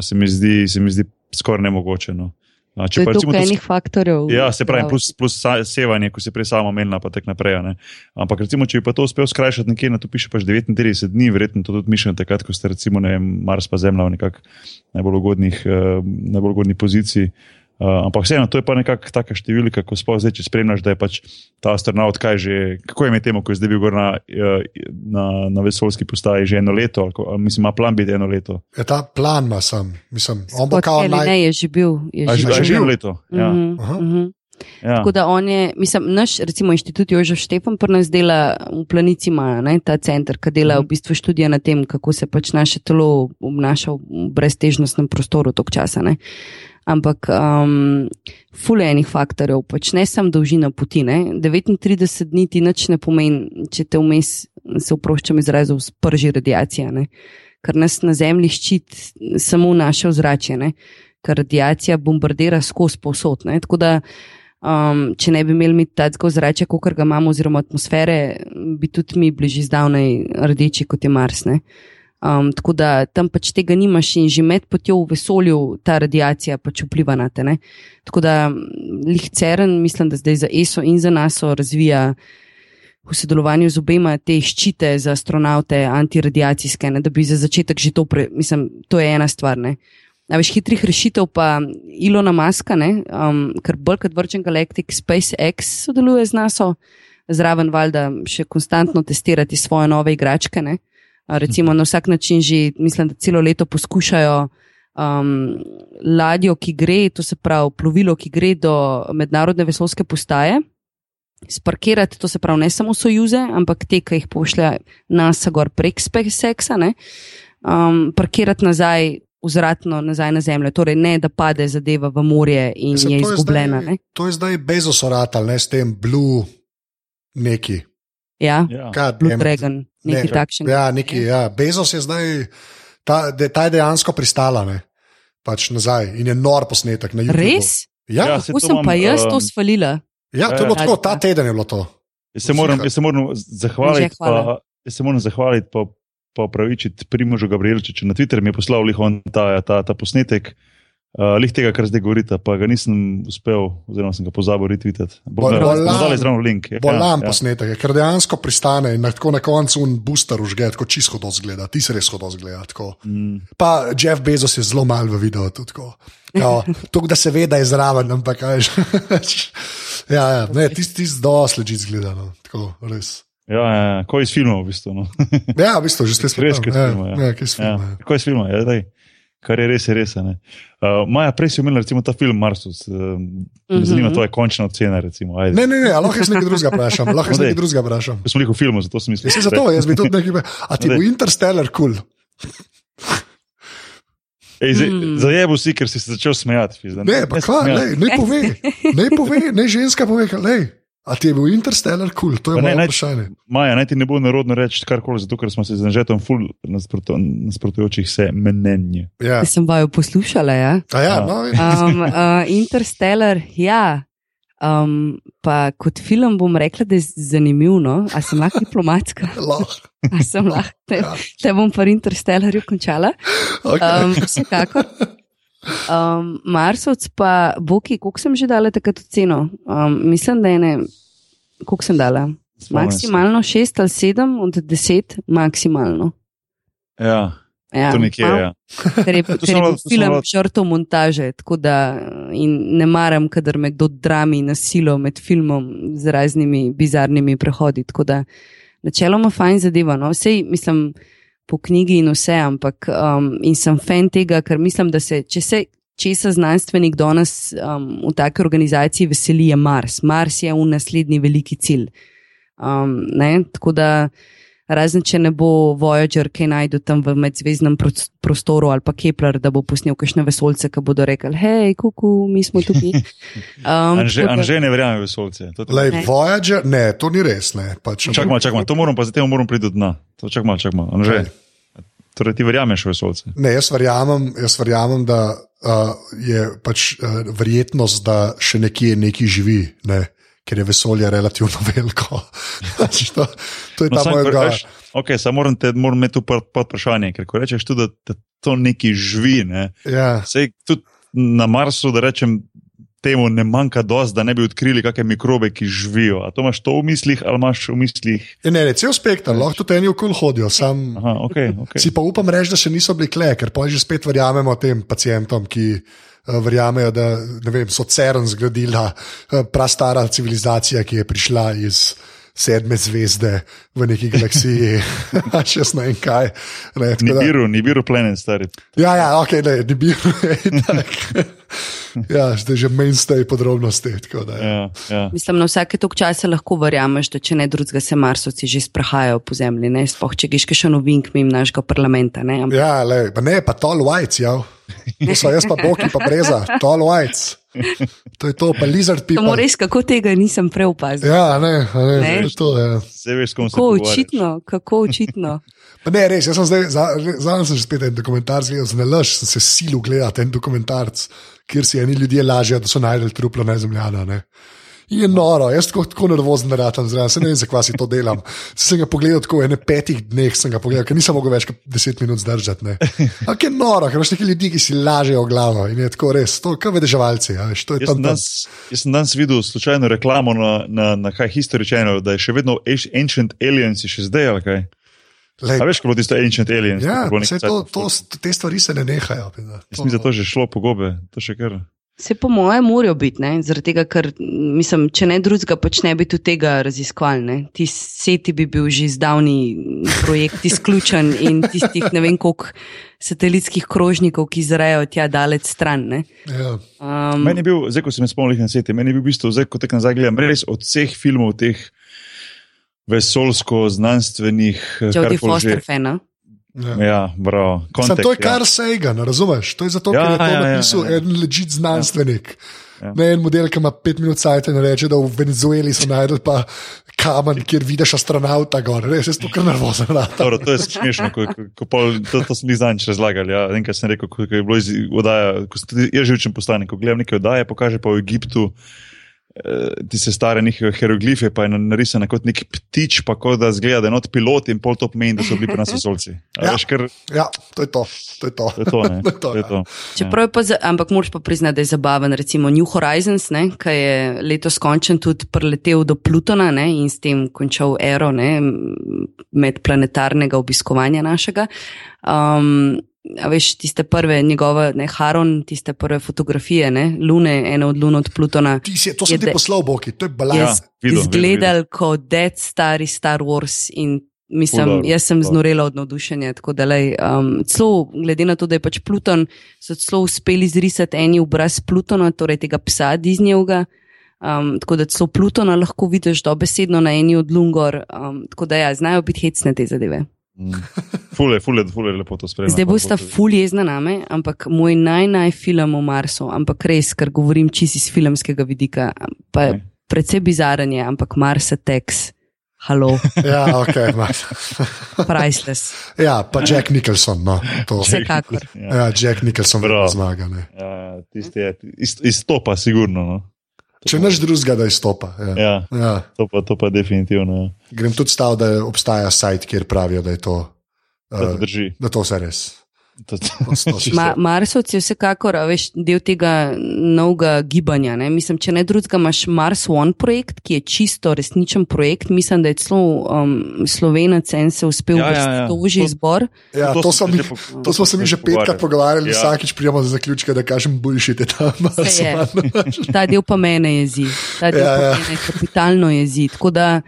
S1: se mi zdi, zdi skoraj nemogoče. No.
S3: Če pa recimo enih faktorjev.
S1: Ja, se pravi, plus, plus sevanje, ko se prej samo menila, pa tako naprej. Ne? Ampak recimo, če bi pa to uspel skrajšati nekje, na to piše pač 39 dni, verjetno to tudi mišljeno takrat, ko ste recimo, vem, Mars pa Zemlja v nekak najbolj ugodnih, uh, najbolj ugodnih pozicij. Uh, Uh, ampak vseeno, to je pa nekakšna taka številka, ko sploh zdaj, če spremljaš, da je pač ta astronaut, kaj že, kako je ime temu, ko je zdaj bil na, eh, na, na vesoljski postaji že eno leto, ali, ali mislim, ima plan biti eno leto.
S2: Je ja, ta plan, ima sem, mislim,
S3: on bo kao naj... Ne, je že bil. Je
S1: že, že, že eno leto. Ja. Mm -hmm.
S3: uh -huh. Ja. Tako da on je, mislim, naš, recimo, inštitut Jožef Štefan, pa nas dela v planici, ima ta center, ki dela v mhm. bistvu študije na tem, kako se pač naše telo obnaša v breztežnostnem prostoru tok časa. Ne ampak um, fulejnih faktorjev, pač ne samo dolžina poti. Ne? 39 dni ti nič ne pomeni, če te vmes, se oproščam izrazov, sprži radiacija, ne? ker nas na zemlji ščiti samo naše ozračje, ne? ker radiacija bombardira skozi povsod. Tako da, um, če ne bi imeli mi tako ozračje, kot ga imamo, oziroma atmosfere, bi tudi mi bili že zdavnaj rdeči kot je Mars. Ne? Um, tako da tam pač tega nimaš in že med potjo v vesolju ta radiacija pač vpliva na te. Ne? Tako da Lihceren, mislim, da zdaj za ESO in za NASO razvija v sodelovanju z obema te ščite za astronaute, antiradiacijske, ne? da bi za začetek že to, pre, mislim, to je ena stvar. Ne? Na več hitrih rešitev pa Ilona Maska, um, ker bolj kot Virgin Galactic SpaceX sodeluje z NASO, zraven valjda še konstantno testirati svoje nove igračke. Ne? Recimo na vsak način že, mislim, da celo leto poskušajo um, ladjo, ki gre, to se pravi plovilo, ki gre do mednarodne vesoljske postaje, sparkirati, to se pravi ne samo sojuze, ampak te, ki jih pošlje NASA gor prek SpaceXa, um, parkirati nazaj. Vzratno nazaj na zemljo, torej ne da pade zadeva v morje in Mislim, je izgubljena.
S2: Je zdaj, to je zdaj bezosoratal, ne s tem blue neki.
S3: Ja, ja. Blue Dragon, nekaj ne, takšnega.
S2: Ja, neki, ja. Bezos je zdaj, ta, de, ta je dejansko pristala, ne? pač nazaj in je nor posnetek na YouTube.
S3: Res?
S2: Ja,
S3: ja Kako sem pa jaz to svalila?
S2: Ja, to je bilo tako, ta teden je bilo to.
S1: Jaz se moram, jaz se moram zahvaliti, pa, jaz se moram zahvaliti, pa, pa pravičiti Primožu Gabrielčiču na Twitter, mi je poslal lihon ta, ta, ta posnetek. Uh, Lih tega, kar zdaj govorite, pa ga nisem uspel, oziroma sem ga pozabil. Zdaj zraven link.
S2: Bolan ja, posnetek, ja. ker dejansko pristane in tako na koncu un booster užge, tako čisto do zgleda, ti se res hodo zgleda. Mm. Pa Jeff Bezos je zelo mal v videu, tako da se ve, da je zraven, ampak kaj že. <laughs> ja, ja, ne, ti si dosti leži zgleda, no. tako res.
S1: Ja, ja, ja, kot iz filmov, v bistvu. No.
S2: ja, v bistvu, že ste
S1: spet. Iz filmov. Ja,
S2: ja, ja, ja.
S1: Kot iz filmov, ja, daj. Kar je res, je res. Uh, Maja, prej si recimo ta film Marsus. Uh, me
S3: Mhm.
S1: zanima tvoja končna ocena. Recimo. Ajde.
S2: Ne, ne, ne, a lahko jaz nekaj drugega vprašam. Lahko jaz nekaj drugega vprašam.
S1: Smo bili v filmu, zato sem mislil.
S2: Jaz sem zato, jaz bi tudi nekaj. A ti bo. <laughs> Interstellar kul? Cool?
S1: Ej, zdaj,
S3: Mm.
S1: Zajebu si, ker si se začel smejati. Fizda.
S2: Ne, pa
S1: se
S2: kva,
S1: smejati.
S2: lej, ne pove, <laughs> ne pove, ne ženska pove, lej. A ti je bil Interstellar kul? Cool? To je
S1: Pa ne,
S2: moje vprašanje.
S1: Maja, naj ti ne bo narodno reči karkoli, zato ker smo se z Anžetom ful nasprotu, nasprotujočih se mnenje.
S2: Ja.
S3: Sem vaju poslušala, ja.
S2: A ja,
S1: Ja.
S2: no,
S3: Um, <laughs> uh, Interstellar, ja. Um, pa kot film bom rekla, da je zanimiv, no? a sem lahko diplomatska, <laughs>
S2: lahko.
S3: a sem lahko, te,
S2: Ja.
S3: te bom pa Interstellarju končala. <laughs>
S2: Okay.
S3: Um, vsekakor. Um, Marsovc pa, Boki, koliko sem že dala takrat oceno? Um, mislim, da je ne, koliko sem dala?
S1: Spomnim se.
S3: Maksimalno šest ali sedem od deset, maksimalno.
S1: Ja,
S3: Ja,
S1: to nekje je. Ja.
S3: Ker je, <laughs> ker je film žrtev montaže, tako da ne maram, kadar me kdo drami na silo med filmom z raznimi bizarnimi prehodi. Tako da načeloma fajn zadeva. No? Vsej, mislim, po knjigi in vse, ampak um, in sem fan tega, ker mislim, da se, če se česa znanstvenik danes um, v taki organizaciji veseli, je Mars. Mars je v naslednji veliki cilj. Um, ne? Tako da. Razen če ne bo Voyager kaj najdel tam v medzvezdnem pro- prostoru ali pa Kepler, da bo posnel kakšne vesolce, ki bodo rekli: hej, kuku, mi smo tukaj. <laughs> Um,
S1: Anže,
S3: da-
S1: Anže ne verjame v vesolce.
S2: Lej,
S3: Ne.
S2: Voyager, ne, to ni res. Ne. Pač,
S1: Čakaj malo, čakaj malo, to moram pa zatem moram priti do dna. To Čakaj malo, čakaj malo. Anže,
S2: Kaj?
S1: torej ti verjameš v vesolce?
S2: Ne, jaz verjamem, jaz verjamem da uh, je pač uh, verjetnost, da še nekje nekaj živi, ne, ker je vesolje relativno <laughs> veliko. To, to je ta
S1: samo
S2: moj odgovor.
S1: rečeš- Ok, samo moram te moram imeti tu pod vprašanje, ker ko rečeš tudi, da, da to nekaj živi, ne,
S2: Ja.
S1: sej tudi na Marsu, da rečem, temu ne manjka dosti, da ne bi odkrili kakšne mikrobe, ki živijo. A to imaš to v mislih ali imaš v mislih?
S2: Ja, ne, ne, cel spektr, lahko tudi eni okol hodijo. Sam,
S1: Aha, ok, ok.
S2: Si pa upam reči, da še niso bili kle, ker pa že spet verjamemo tem pacijentom, ki verjamejo, da vem, so CERN zgradila uh, prastara civilizacija, ki je prišla iz sedme zvezde v neki galaksiji, <laughs> še ne vem kaj. Ne, tako da-
S1: Nibiru, Nibiru planet, stari.
S2: Ja, ja, ok, ne, ni bil. <laughs> <laughs> ja, zdaj že mainstay podrobnosti. tako da, Ja.
S1: Ja, ja.
S3: Mislim, na vsake tok časa lahko verjameš, da če ne drugega se Marsovci že sprehajajo po zemlji, ne spoh, če greš še novink mimo našega parlamenta. Ne? Ampak
S2: Ja, le, pa ne, pa tall whites, ja. To so jaz pa boki, pa breza, tall whites. To je to, pa lizard people.
S3: Samo res, kako tega nisem preopazil.
S2: Ja, ne, ne,
S3: Ne?
S2: to je to. Ja.
S1: Se veš, kom se
S3: Kako
S1: pogovarjaš.
S3: očitno, kako očitno. <laughs>
S2: Pa ne, res, jaz sem zdaj, zadnjič sem že spet en dokumentarc gledal, z nalaž sem se silu gledati en dokumentarc, kjer si eni ljudje lažejo, da so najdel truplo na zemljana. Ne. Je noro, jaz tako, tako nervozen naratam zraven, se ne vem, zakaj si to delam. Se sem ga pogledal tako v ene petih dneh, sem ga pogledal, ker nisem mogel več kot deset minut zdržati. ne. <laughs> Ampak je noro, ker imaš neki ljudi, ki si lažejo glavo in je tako res, to je vedeževalci. a veš, To je
S1: Jaz
S2: tam,
S1: danes, jaz sem danes videl slučajno reklamo na, na, na kaj History Channel, da je še vedno Ancient Aliens, še zdaj ali kaj.
S2: Lej,
S1: A veš, kako je tisto Ancient Aliens?
S2: Ja,
S1: nekaj
S2: to, to, te stvari se ne nehajo.
S1: Jaz mislim, da to že šlo po gobe, to še kar.
S3: Se po mojem morajo biti, ne? zaradi tega, ker mislim, če ne drugega, pač ne bi tudi tega raziskovali. ne. Ti seti bi bil že zdavni projekt izključen in tistih ne vem koliko satelitskih krožnikov, ki zrajo tja daleč stran. ne.
S2: Ja.
S3: Um,
S1: Meni je bil, zdaj ko sem se spomnil na svet, meni je bil v bistvu, zdaj ko tek nazaj gledam, res od vseh filmov teh vesolsko-znanstvenih.
S3: Jodie
S1: karkoli
S3: Foster, fena.
S2: Ja.
S1: Ja, bravo.
S2: Sam
S1: Contact,
S2: to je
S1: ja.
S2: kar Sagan, razumeš? To je zato,
S1: Ja,
S2: ker je to
S1: ja, ja,
S2: napisal
S1: ja, ja.
S2: en ležit znanstvenik.
S1: Ja.
S2: Ne en model, ki ima pet minut cajt in reče, da v Venezueli so najdel pa kamen, kjer vidiš astronauta gor. Res je to kar nervozen.
S1: Dobro, to je smešno, ko, ko, pol, to, to sem jih zadnjič razlagal. Ja. Enkrat sem rekel, ko, ko je bilo iz oddaja, ko sem tudi jaz živčen poslanik, ko gledam neke oddaje, pokaže pa v Egiptu. Eh, Ti se stare njihove hieroglife, pa je narisane kot neki ptič, pa kot da zgleda, da je not pilot in pol to pomeni, da so bili pri nas <laughs> vesolci. A
S2: Ja.
S1: Veš, ker
S2: Ja, to je to. To je to.
S1: to je to. <laughs>
S2: To je to, ja.
S1: to.
S3: Čeprav je pa, za, ampak moraš pa priznati, da je zabaven. Recimo New Horizons, ne, ki je letos končen tudi preletel do Plutona ne, in s tem končal ero ne, medplanetarnega obiskovanja našega. Um, a veš, tiste prve njegove, ne, Haron, tiste prve fotografije, ne, Lune, ena od Lun od Plutona.
S2: Ti si, to sem ti poslal, Boki, to je
S1: Ja,
S2: balans.
S1: videl, videl,
S3: Izgledal kot Dead Star iz Star Wars in Mislim,
S1: dobro,
S3: jaz sem znorela od navdušenja. tako da, lej, Um, celo, glede na to, da je pač Pluton, so celo uspeli zrisati eni obraz Plutona, torej tega psa Disneyjevga. Um, tako da celo Plutona lahko vidiš dobesedno na eni od Lungor. Um, tako da ja, znajo biti hecne te zadeve.
S1: Mm. Fule, fule, fule lepo to spremljati.
S3: Zdaj bosta ful jezna name, ampak moj naj-naj film o Marsu, ampak res, ker govorim čisto iz filmskega vidika, pa je
S1: Ok.
S3: precej bizaren je, ampak Mars Attacks, halo, <laughs>
S2: Ja, ok. ma. <laughs>
S3: priceless.
S2: Ja, pa Jack Nicholson. No, to. <laughs>
S3: Vsekakor.
S1: Ja,
S2: Ja, Jack Nicholson
S1: Bravo.
S2: vedno zmaga. Ne.
S1: ja, tisti je, iz, izstopa, sigurno. No.
S2: Če nič drugega, da izstopa. Ja.
S1: Ja,
S2: Ja.
S1: to pa, to pa definitivno. Ja.
S2: Grem tudi stav, da obstaja sajt, kjer pravijo, da je to,
S1: Da to
S2: uh,
S1: drži.
S2: da to vse res.
S1: To,
S3: Ma, Marsovci je vsekakor a veš, del tega novega gibanja. Ne? Mislim, če ne drugega, imaš Mars One projekt, ki je čisto resničen projekt. Mislim, da je celo um, slovenec en se uspel
S1: Ja, ja, ja.
S3: v
S1: To-
S3: izbor.
S2: Ja, to,
S1: To
S2: to,
S1: smo
S2: sem,
S1: se že po-
S2: to smo se mi že petkrat pogovarjali,
S1: Ja.
S2: vsakič prijemo do zaključka, da kažem, boljši je tam.
S3: Ta del pa mene jezi, ta del
S2: Ja,
S3: ja,
S2: ja.
S3: pa mene kapitalno jezi. Tako da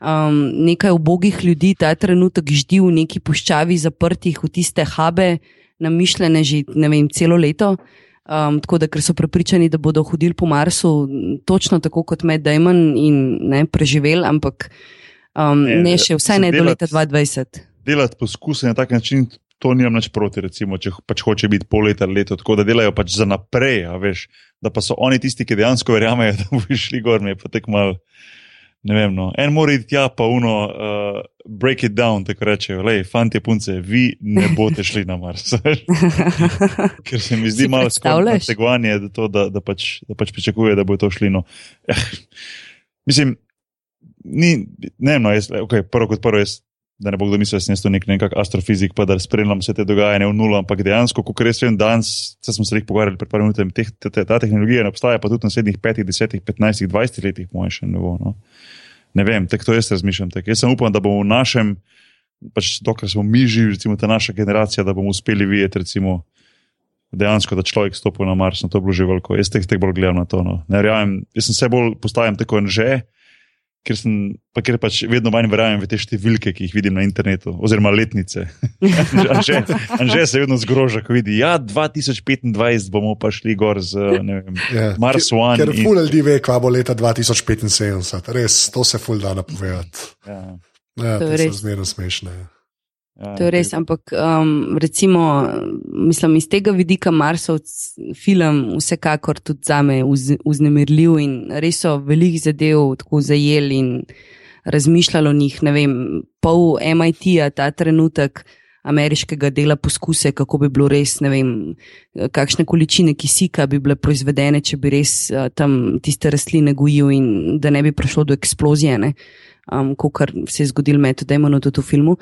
S3: um, nekaj ubogih ljudi ta trenutek ždi v neki puščavi zaprtih v tiste habe, namišljene že ne vem, celo leto. Um, tako da, ker so prepričani, da bodo hodili po Marsu, točno tako kot Med Damon in ne preživeli, ampak um,
S1: Ne,
S3: ne, še vsaj ne do
S1: delati-
S3: leta 2020.
S1: delati poskuse na tak način, to nimam nič proti, recimo, če pač hoče biti pol leta ali leto, tako da delajo pač za naprej, a veš, da pa so oni tisti, ki dejansko verjamejo, <laughs> da bodo šli gor, mi je pa tek mal. Ne vem, no. en mora iti tja, pa uno, uh, break it down, tako rečejo, lej, fanti, punce, vi ne boste šli na Mars. <laughs> Ker se mi zdi
S3: Si
S1: malo stegovanje, da, to, da, da, pač, da pač pričakuje, da bo to šli. No. Eh, mislim, ni, ne no, jaz, okay, prvo kot prvo, jaz, da ne bo kdo mislil, da sem jaz to nek nekak astrofizik, pa da spremljam vse te dogajanje v nulo, ampak dejansko, kot res vem, danes, se smo se jih pogovarjali pred par minutami, teh, te, te, ta tehnologija ne obstaja, pa tudi v naslednjih 5, 10, 15, 20 letih, mojem, še ne bo. No. Ne vem, tako to jaz razmišljam. Tak. Jaz sem upam, da bomo v našem, pač dokler smo mi živi, recimo ta naša generacija, da bomo uspeli videti, recimo, dejansko, da človek stopi na Mars, no to je bilo že veliko. Jaz teh bolj gledam na to. No. Ne verjamem, jaz sem vse bolj postajam tako že, ker sem, pa ker pač vedno manj verjamem v te številke, ki jih vidim na internetu, oziroma letnice. <laughs> Anže, Anže se vedno zgroža, ko vidi, ja, 2025 bomo pa šli gor z ne vem,
S2: Ja.
S1: Mars
S2: Ker-
S1: One.
S2: Ker
S1: in-
S2: ful ljudi ve, kva bo leta 2075. Res, to se ful da napovedati.
S1: Ja,
S2: Ja,
S3: To je
S2: zmerno smešne.
S1: Ja,
S3: To je res, ampak um, recimo, mislim, iz tega vidika Marsov film vsekakor tudi za me uznemirljiv in res so veliko zadev tako zajeli in razmišljali o njih. Ne vem, pol MIT-ja ta trenutek. Ameriškega dela poskuse, kako bi bilo res, ne vem, kakšne količine kisika bi bile proizvedene, če bi res uh, tam tiste rastline gojil in da ne bi prišlo do eksplozije, ne, um, kot se je zgodil med Demonom tudi v filmu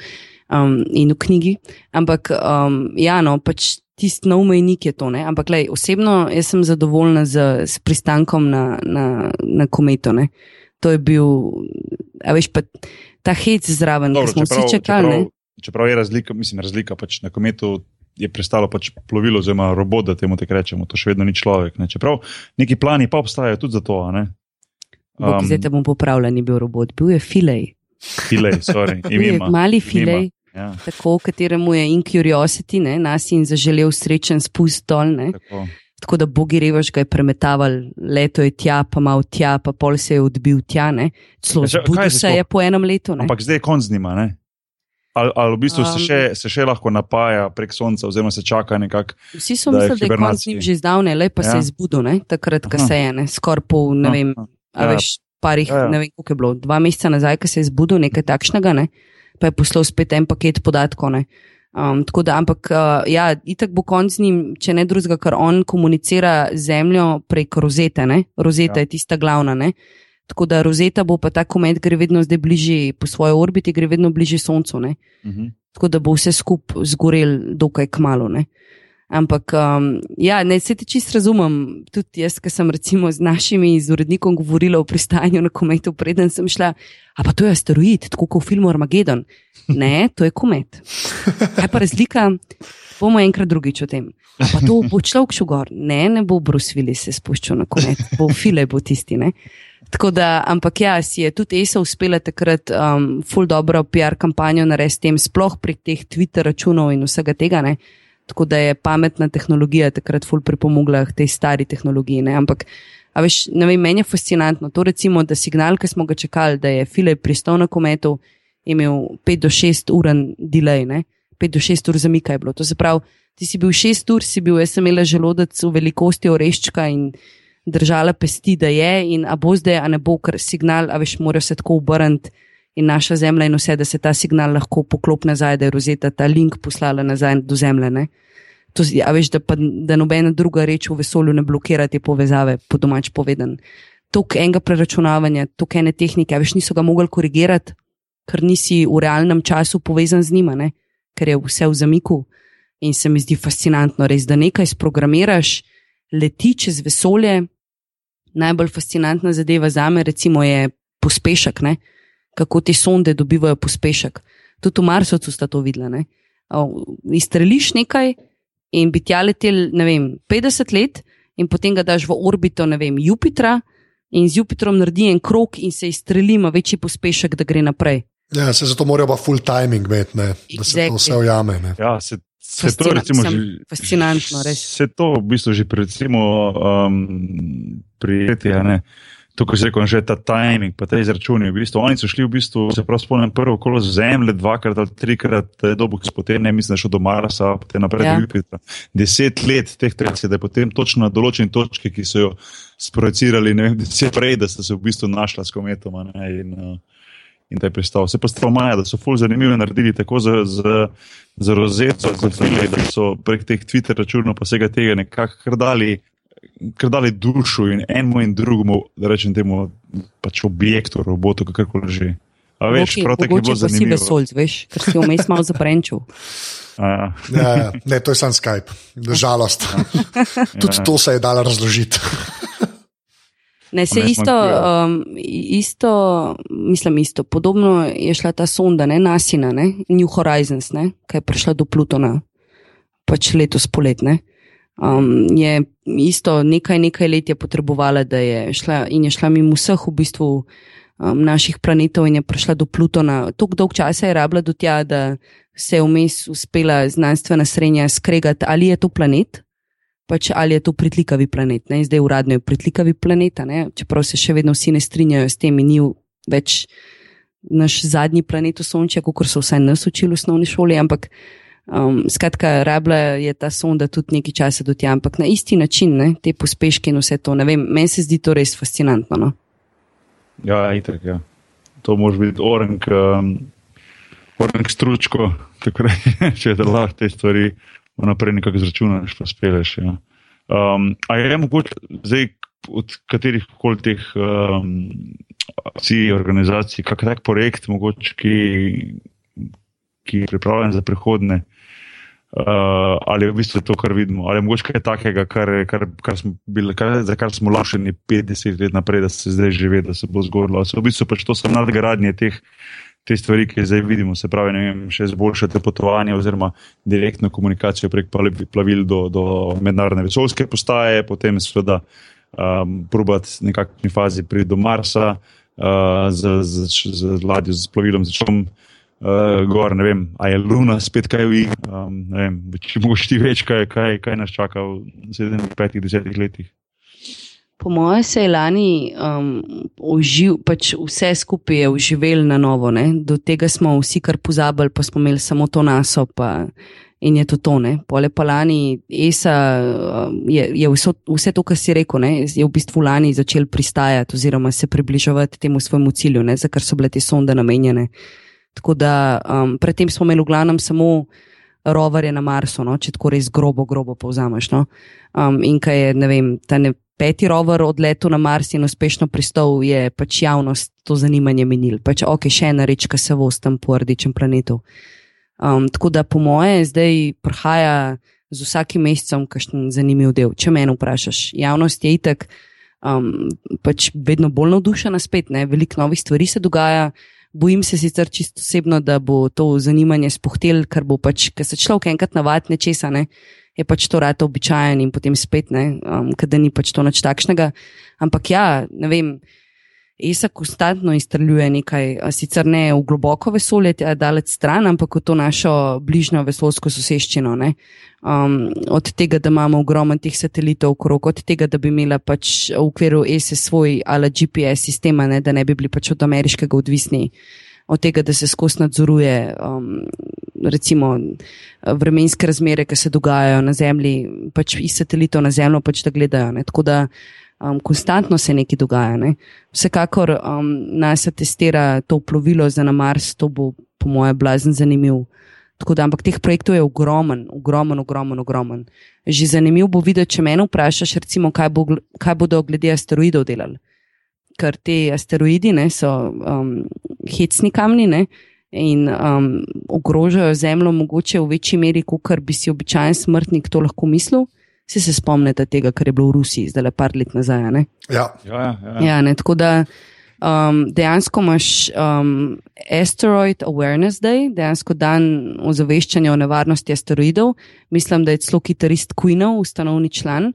S3: um, in v knjigi. Ampak, um, ja, no, pač tisti nov mejnik je to. Ne? Ampak, lej, osebno jaz sem zadovoljna z, s pristankom na, na, na kometo. Ne? To je bil, a veš, pa ta hec zraven, ki smo vsi čakali. ne.
S1: čeprav, čeprav je razlika, mislim, razlika pač na kometu. Je prestalo pač plovilo, oziroma robot, da temu tako rečemo, to še vedno ni človek. Ne? Čeprav neki plani pa obstajajo tudi za to. a ne.
S3: Bog, zdaj te bom popravljal, ni bil robot, bil je filej.
S1: Filej, sorry, <laughs> imima.
S3: mali filej,
S1: Ja,
S3: tako, kateremu je in curiosity, ne, nas in zaželel srečen spust dol. Ne.
S1: tako.
S3: Tako da Bogi revaš ga je premetaval, leto je tja, pa mal tja, pa pol se je odbil tja, ne. Celo zbudil se je po enem letu, ne.
S1: Ampak zdaj je konc z njima. ne? Ali, ali v bistvu se
S3: Um,
S1: še, se še lahko napaja prek sonca, oziroma se čaka nekako.
S3: Vsi so mislili, da je konc njim že zdavne, le pa ja. se je zbudil, ne, takrat, ko
S1: Aha.
S3: se je, skoraj pol, ne
S1: No,
S3: vem,
S1: no.
S3: A
S1: Ja.
S3: veš, parih,
S1: Ja, ja.
S3: ne vem, koliko je bilo, dva meseca nazaj, ko se je zbudil, nekaj takšnega, ne, pa je poslal spet en paket podatkov, ne. Um, tako da, ampak uh, ja, itak bo konc z njim, če ne drugega, ker on komunicira z zemljo prek rozete, ne, rozeta ja.
S1: Ja.
S3: je tista glavna, ne. Tako da rozeta bo pa ta komet gre vedno zdaj bližje po svoji orbiti, gre vedno bližje soncu, ne.
S1: Uh -huh.
S3: tako da bo vse skupaj zgorel, dokaj kmalo. Ne? Ampak, um, ja, ne, se ti čist razumem. Tudi jaz, ki sem recimo z našimi z urednikom govorila o pristajanju na kometu, preden sem šla. A pa to je asteroid, tako kot v filmu Armageddon. Ne, to je komet. Kaj pa razlika? Bomo enkrat drugič o tem. A pa to bo človek šel gor. Ne, ne bo Bruce Willis se spuščal na komet, bo File bo tisti. Ne? Tako da, ampak ja, si je tudi ESA uspela takrat um, full dobro PR kampanjo narediti sploh prek teh Twitter računov in vsega tega. Ne? Tako da je pametna tehnologija takrat full pripomogla k tej stari tehnologiji. Ne? Ampak, a veš, ne vem, meni je fascinantno to, recimo, da signal, ki smo ga čakali, da je Filip pristal na kometu, imel 5 do 6 ur delay, ne? 5 do 6 ur zamika je bilo. To se pravi, ti si bil 6 ur, si bil, jaz sem imela želodec v velikosti oreščka in držala pesti, da je in a bo zdaj, a ne bo, ker signal, a veš, mora se tako obrniti in naša zemlja in vse, da se ta signal lahko poklop nazaj, da je rozeta ta link poslala nazaj do zemlje. Ne? To, a veš, da, pa, da nobena druga reč v vesolju ne blokira te povezave, po domač povedan. Tok enega preračunavanja, tok ene tehnike, veš, niso ga mogli korigirati, ker nisi v realnem času povezan z njima, ne? ker je vse v zamiku. In se mi zdi fascinantno, res, da nekaj sprogramiraš, leti čez vesolje. Najbolj fascinantna zadeva za me recimo, je pospešek, ne? Kako te sonde dobivajo pospešek. Tudi v Marsu so to videli. Izstreliš nekaj in bi tja letel, ne vem, 50 let, in potem ga daš v orbito, ne vem, Jupitra, in z Jupitrom naredi en krok in se izstreli, ima večji pospešek, da gre naprej.
S2: Ja, se zato morajo pa full timing imeti, da exactly. se to vse ujame.
S1: Ja, se Se to, recimo,
S3: že, fascinantno, res.
S1: Se to v bistvu že recimo, um, prijeti, ne. Ko se reče, že ta timing, pa te izračuni. V bistvu, oni so šli, v bistvu, se prav spomnim, prvo kolo zemlje, dvakrat ali trikrat, dobo, ki spotem, ne mislim, da šel do Marsa, potem naprej ja. do Jupitra. Deset let teh trajci, da je potem točno na določeni točki, ki so jo sprojecirali, ne vem, deset prej, da so se v bistvu našla s kometoma. Ne, in, uh, in da je pristal. Se pa stvar maja, da so ful zanimivo naredili tako za, za, za rozeto, za file, da so prek teh Twitter računov pa vsega tega nekako krdali. Ker dali dušo in enemu in drugemu, da rečem temu, pač objektu, robotu, kako že. A veš, okay, prav tako je bilo zanimivo.
S3: Ti si vesolc, veš, ker si vmes malo zaprenčil.
S2: Ja. ja, ja, ne, to je samo Skype, žalost. <laughs> Ja. Tudi ja. to se je dalo razložiti.
S3: Ne, se isto, um, isto, mislim, isto. Podobno je šla ta sonda, ne, Nasina, ne, New Horizons, ne, ki je prišla do Plutona, pač letos poletne. Um, je isto nekaj, nekaj let je potrebovala, da je šla in je šla mimo vseh v bistvu um, naših planetov in je prišla do Plutona. Tok dolg časa je rabila do tja, da se je vmes uspela znanstvena srednja skregati, ali je to planet pač ali je to pritlikavi planet. Ne? Zdaj uradno je pritlikavi planet, čeprav se še vedno vsi ne strinjajo s tem, ni več naš zadnji planet v Sončju, kot so vsaj nas učili v osnovni šoli. Ampak um, skratka, rabla je ta sonda tudi nekaj časa do tja, ampak na isti način, ne? te pospeške in vse to. Meni se zdi to res fascinantno. No?
S1: Ja, itak, ja. To može biti orang. Um... Orang stručko, <laughs> tako da če da lahko te stvari naprej nekako izračunaš, pa speleš. Ja. Um, a je mogoče zdaj od katerih koli teh um, akcij, organizacij, kakšen tak projekt, mogoče, ki, ki je pripravljen za prihodne? Uh, ali je v bistvu to, kar vidimo, ali je mogoče kaj takega, kar, kar, kar smo bili, kar, za kar smo lašeni 50 let naprej, da se zdaj že ve, da se bo zgodilo. V bistvu pač to so nadgradnje teh te stvari, ki zdaj vidimo, se pravi, vem, še izboljšati potovanje oziroma direktno komunikacijo prek plavil do, do mednarodne vesoljske postaje, potem seveda um, probati v nekakšni fazi priti do Marsa uh, z, z, z, z ladjo, z plavilom, z čom. Uh, gor, ne vem, ali je Luna spet kaj vi. Um, če moš ti več, kaj, kaj, kaj nas čaka v 7-5-10 letih.
S3: Po mojem se je lani um, uživ, pač vse skupaj je uživelo na novo. Ne? Do tega smo vsi kar pozabili, pa smo imeli samo to naso. Pa, in je to tone. Pole pa lani, ESA je, je vso, vse to, kar si rekel, ne? je v bistvu lani začel pristajati oziroma se približevati temu svojemu cilju, ne? za kar so bile te sonde namenjene. Tako da um, predtem smo imeli v glavnem samo. Rover je na Marsu, no? če tako res grobo, grobo povzameš. No? Um, in kaj je, ne vem, ta ne, peti rover odletel na Mars in uspešno pristal, je pač javnost to zanimanje menil. Pač ok, še ena reč, ki se vozi tam po rdečem planetu. Um, tako da po moje zdaj prihaja z vsakim mesecem kakšen zanimiv del. Če me vprašaš, javnost je itek um, pač vedno bolj navdušena spet, ne? veliko novih stvari se dogaja. Bojim se sicer čisto osebno, da bo to zanimanje spohtel, ker bo pač, ker se človek enkrat navadi nečesa, ne je pač to rado običajen in potem spet ne, um, da ni pač to nič takšnega. Ampak ja, ne vem, ESA konstantno izstreljuje nekaj, sicer ne v globoko vesolje, daleč stran, ampak v to našo bližnjo vesolsko soseščino. Um, od tega, da imamo ogromno teh satelitov okrog, od tega, da bi imela pač v okviru ESA svoj ali GPS sistema, ne, da ne bi bili pač od ameriškega odvisni. Od tega, da se skozi nadzoruje, um, recimo, vremenske razmere, ki se dogajajo na Zemlji, pač iz satelitov na Zemljo, pač da gledajo. Ne. Tako da um, konstantno se nekaj dogaja. Ne? Vsekakor um, nas testira to plovilo za na Mars, to bo po mojem blazen zanimiv. Tako da, ampak teh projektov je ogromen, ogromen, ogromen, ogromen. Že zanimiv bo videti, če me vprašaš, recimo, kaj, bo, kaj bodo glede asteroidov delali. Ker te asteroidi ne, so um, hecni kamni ne, in um, ogrožajo Zemljo, mogoče v večji meri, kot bi si običajen smrtnik to lahko mislil. Vsi se spomnite tega, kar je bilo v Rusiji, zdaj le par let nazaj.
S2: Ja.
S1: Ja, ja, ja.
S3: Ja, ne, tako da um, dejansko imaš um, Asteroid Awareness Day, dejansko dan ozaveščanja o nevarnosti asteroidov. Mislim, da je celo kitarist Queenov, ustanovni član.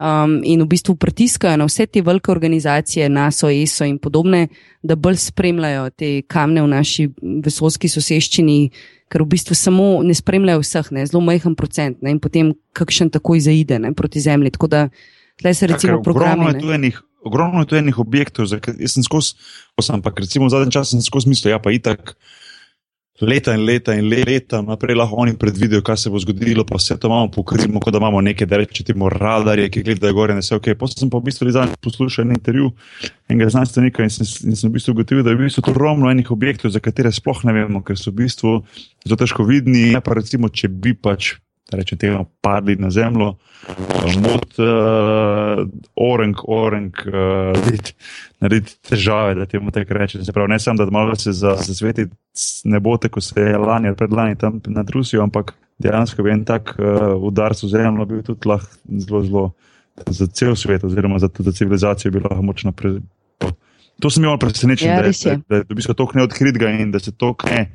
S3: Um, in v bistvu pritiskajo na vse te velike organizacije, NASO, ESO in podobne, da bolj spremljajo te kamne v naši vesolski soseščini, ker v bistvu samo ne spremljajo vseh, ne, zelo majhen procent ne, in potem kakšen takoj zaide ne, proti zemlji. Tako da tle se recimo
S1: Kakor,
S3: programi.
S1: ogromno je tu enih- Ogromno je tu enih objektov, za katere sem skozi, ko sem pa recimo v zadnjem času skozi mislil, ja pa itak leta in leta in leta naprej lahko oni predvidijo, kaj se bo zgodilo, pa vse to imamo pokrimo, kot da imamo neke, da rečemo, radarje, ki gledajo gore in vse ok. Potem sem pa v bistvu zadnjič poslušal en intervju enega znanstvenika in sem, in sem v bistvu ugotovil, da je v bistvu to ogromno enih objektov, za katere sploh ne vemo, ker so v bistvu zelo težko vidni. Ja, pa recimo, če bi pač. Da Rečem, tega padli na zemljo, mod, uh, orang, orang, uh, narediti, narediti težave, da temu tako rečem. Se pravi, ne samo, da malo se za, za sveti ne bo tako, kot se je lani ali predlani tam nad Rusijo, ampak dejansko bi en tak uh, udarc v zemljo bil tudi lahko zelo, zelo za cel svet, oziroma za, za civilizacijo bi lahko močno pre. To sem imel presenečen,
S3: Ja,
S1: da, je- da, da, da je v bistvu to neodkritega in da se to ne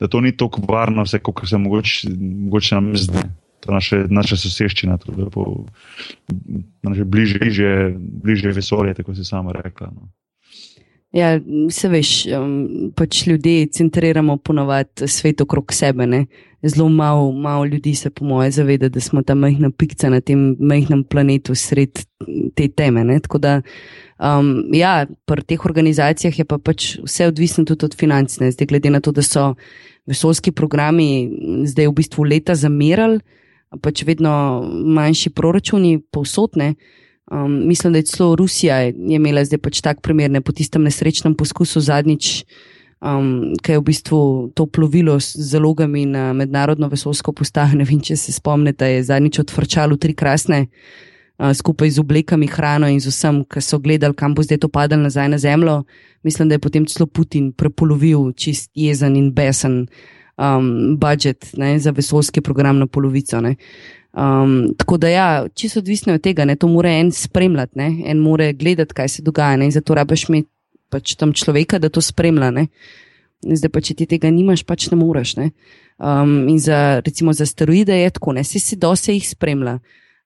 S1: da to ni tako varno, vse kot se mogoče, nam zdi. To je naše, naša soseščina, je po, naše bližje, bližje, bližje vesolje, tako si sama rekla. No.
S3: Ja, se veš, um, pač ljudje centriramo ponovadi svet okrog sebe. Ne? Zelo malo, malo ljudi se, po moje, zaveda, da smo ta majhna pikca na tem majhnem planetu sred te teme. Ne? Tako da, um, ja, pri teh organizacijah je pa pač vse odvisno tudi od financ. ne. Zdaj, glede na to, da so vesolski programi zdaj v bistvu leta zamirali, pač vedno manjši proračuni povsotne. Um, mislim, da je celo Rusija je imela zdaj pač tak primer, ne po tistem nesrečnem poskusu zadnjič, um, ki je v bistvu to plovilo z zalogami na mednarodno vesolsko postajo. <laughs> Ne vem, če se spomnite, je zadnjič odvrčalo tri krasne, uh, skupaj z oblekami, hrano in z vsem, ki so gledali, kam bo zdaj to padalo nazaj na zemljo. Mislim, da je potem celo Putin prepolovil čist jezen in besen um, budžet ne, za vesolski program na polovico. Ne. Um, tako da, ja, čisto odvisno od tega, ne, to mora en spremljati, ne, en mora gledati, kaj se dogaja, ne, in zato rabiš imeti pač tam človeka, da to spremlja. Ne. Zdaj pa, če ti tega nimaš, pač ne moreš. Ne. Um, in za, recimo za asteroide je tako, ne, si si dose jih spremlja.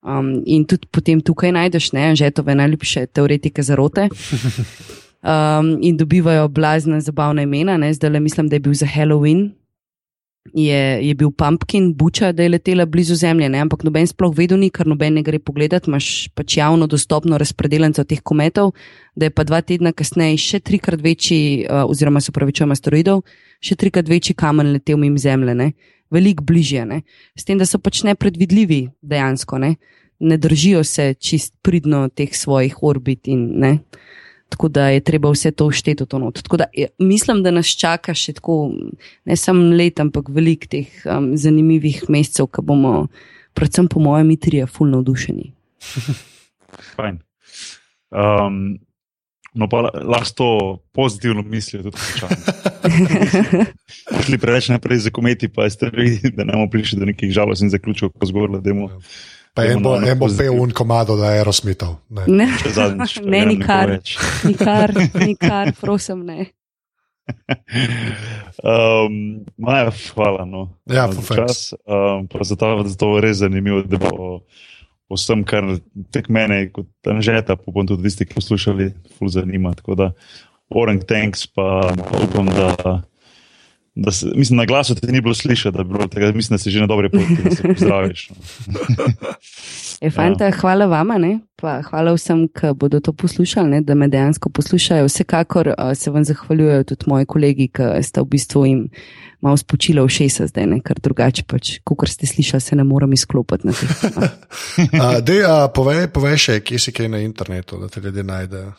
S3: Um, in tudi potem tukaj najdeš, ne, žetove najljubše teoretike zarote. <laughs> Um, in dobivajo blazne zabavne imena, ne, zdaj le mislim, da je bil za Halloween, je, je bil Pumpkin, buča, da je letela blizu zemlje, ne? ampak noben sploh vedel ni, ker noben ne gre pogledat, imaš pač javno dostopno razpredeljenco teh kometov, da je pa dva tedna kasneje še trikrat večji, uh, oziroma se pravi, čujem asteroidov, še trikrat večji kamen letel mimo zemlje, ne? veliko bližje, ne? s tem, da so pač nepredvidljivi dejansko, ne, ne držijo se čist pridno teh svojih orbit in ne. Tako da je treba vse to ušteti v to not. Tako da je, mislim, da nas čaka še tako, ne samo let, ampak veliko teh um, zanimivih mesecev, ki bomo, predvsem po mojem, mitrija, fulno navdušeni. <laughs>
S1: Fajn. Um, no, pa la- lahko to pozitivno mislijo tudi občani. <laughs> Šli preveč naprej za kometi, pa ste videli, da ne bomo prišli do nekih žalostnih zaključkov, ko zgoraj, da bomo
S2: Pa en bo, en bo pel un komado, da je Aerosmithov. Ne.
S3: Ne,
S1: zadnjič. <laughs>
S3: ne nikar, <laughs> nikar, nikar, prosim, ne. <laughs>
S1: Um, Maja, hvala no,
S2: Ja,
S1: za čas. Um, pa za, to, za to res zanimivo debavo o, vsem, kar tek mene, kot Anžeta, pa bom tudi tisti, ki poslušali, ful zanima. Tako da, orang thanks, pa, pa upam, da. Da se, mislim, na glasu te ni bilo slišati, da, bilo tega, mislim, da si že na dobri poti, da se pozdraviš. no. <laughs>
S3: E, fanta, ja. Hvala vama, ne? pa hvala vsem, ki bodo to poslušali, ne? da me dejansko poslušajo. Vsekakor uh, se vam zahvaljujejo tudi moji kolegi, ki ste v bistvu jim malo spočili v šesa zdaj, ne? ker drugače pač, kot ste slišali, se ne morem izklopiti na teh.
S2: uh, dej, uh, povej, povej še, kje si kaj na internetu, da te ljudje najdejo.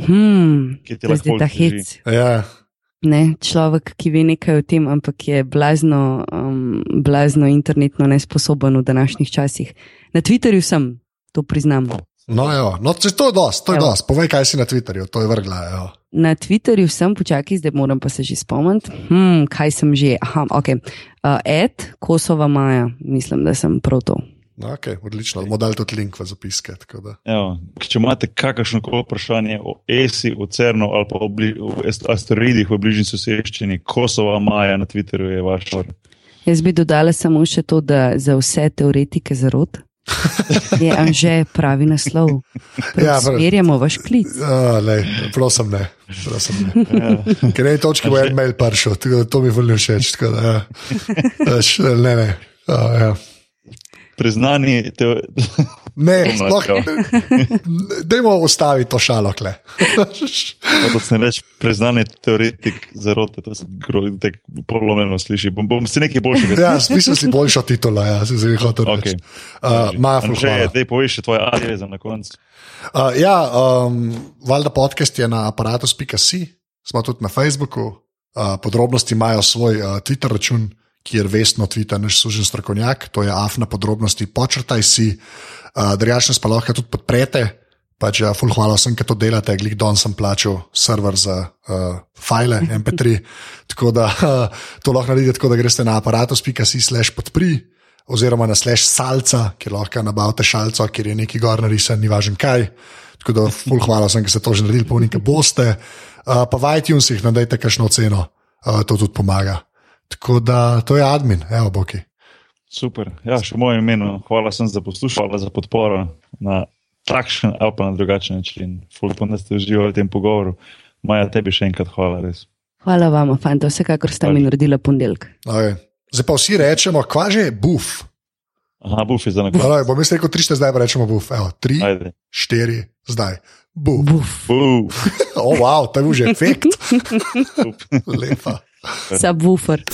S3: Hmm,
S1: Kje ti
S3: je
S1: lahko
S3: ta hec.
S2: Ja.
S3: Ne, človek, ki ve nekaj o tem, ampak je blazno, um, blazno internetno nesposoben v današnjih časih. Na Twitterju sem, to priznam.
S2: No, jo. no če to je dosti, to je
S3: Evo.
S2: dosti. Povej, kaj si na Twitterju, to je vrgla. Jo.
S3: Na Twitterju sem, počakaj, zdaj moram pa se že spomniti. Hmm, kaj sem že? Aha, ok. Uh, Ed, Kosova Maja, mislim, da sem prav to.
S2: No, okay, odlično, bomo dali tudi link v zapiske. tako da.
S1: Evo, če imate kakršno koli vprašanje o ESI, o CERN-u ali pa o, bli, o asteroidih v bližnji soseščini, Kosova, Maja na Twitterju je vaš.
S3: Jaz bi dodala samo še to, da za vse teoretike zarot je Anže pravi naslov.
S2: Ja, prav.
S3: Usmerjamo vaš klic.
S2: Uh, lej, prosim, ne. Prosim, ne. Ker na eni točki bo en mail prišel, to mi voljo všeč. tako da, ja. Ne, ne. Uh, ja.
S1: Priznani, te,
S2: Ne, <laughs> sploh ne. Dajmo ustaviti to šalo,
S1: kot se reče, priznani teoretik zarote, to se gro- tako polomeno sliši. Bom, bom si nekaj boljšega.
S2: Ja, mislim si boljša titula, ja, si zdaj hotel reči.
S1: Okay.
S2: Uh, Maful,
S1: Že,
S2: hvala.
S1: dej poveš še tvoj adres na koncu.
S2: Uh, ja, um, valjda podcast je na aparatus.si, smo tudi na Facebooku. Uh, podrobnosti imajo svoj uh, Twitter račun, kjer vestno tvita naš služen strokovnjak, to je afna podrobnosti, počrtaj si. Uh, Drugače nas pa lahko tudi podprete. Pač, ja, ful hvala vsem, ki to delate. Glik don sem plačal server za uh, file <laughs> MP3. Tako da uh, to lahko naredite tako, da greste na aparatus.si slash podpri. Oziroma na slash salca, kjer lahko nabavite šalco, kjer je neki gor narisan, ni važen kaj. Tako da, ful hvala vsem, ki ste to že naredili, polnike boste. Uh, pa v iTunesih nadajte kakšno ceno, uh, to tudi pomaga. Tako da, to je admin, evo, boki.
S1: Super. Ja, še v mojem imenu, hvala sem za poslušanje, hvala za podporo na takšen ali pa na drugačen način. Fulpom, da ste uživali v tem pogovoru. Maja, tebi še enkrat hvala, res.
S3: Hvala vam, fanta, vsekakor ste mi naredili ponedeljek.
S2: Okay. Zdaj pa vsi rečemo, kva že je buf.
S1: Aha, buf je za nekaj.
S2: Alaj, bom jaz rekel tri, šte zdaj pa rečemo buf. Evo, tri,
S1: Ajde.
S2: štiri, zdaj. Buf.
S3: Buf,
S1: Buf. <laughs>
S2: O, oh, wow, to je bil že efekt. <laughs> Lepa.
S3: Сабвуфер.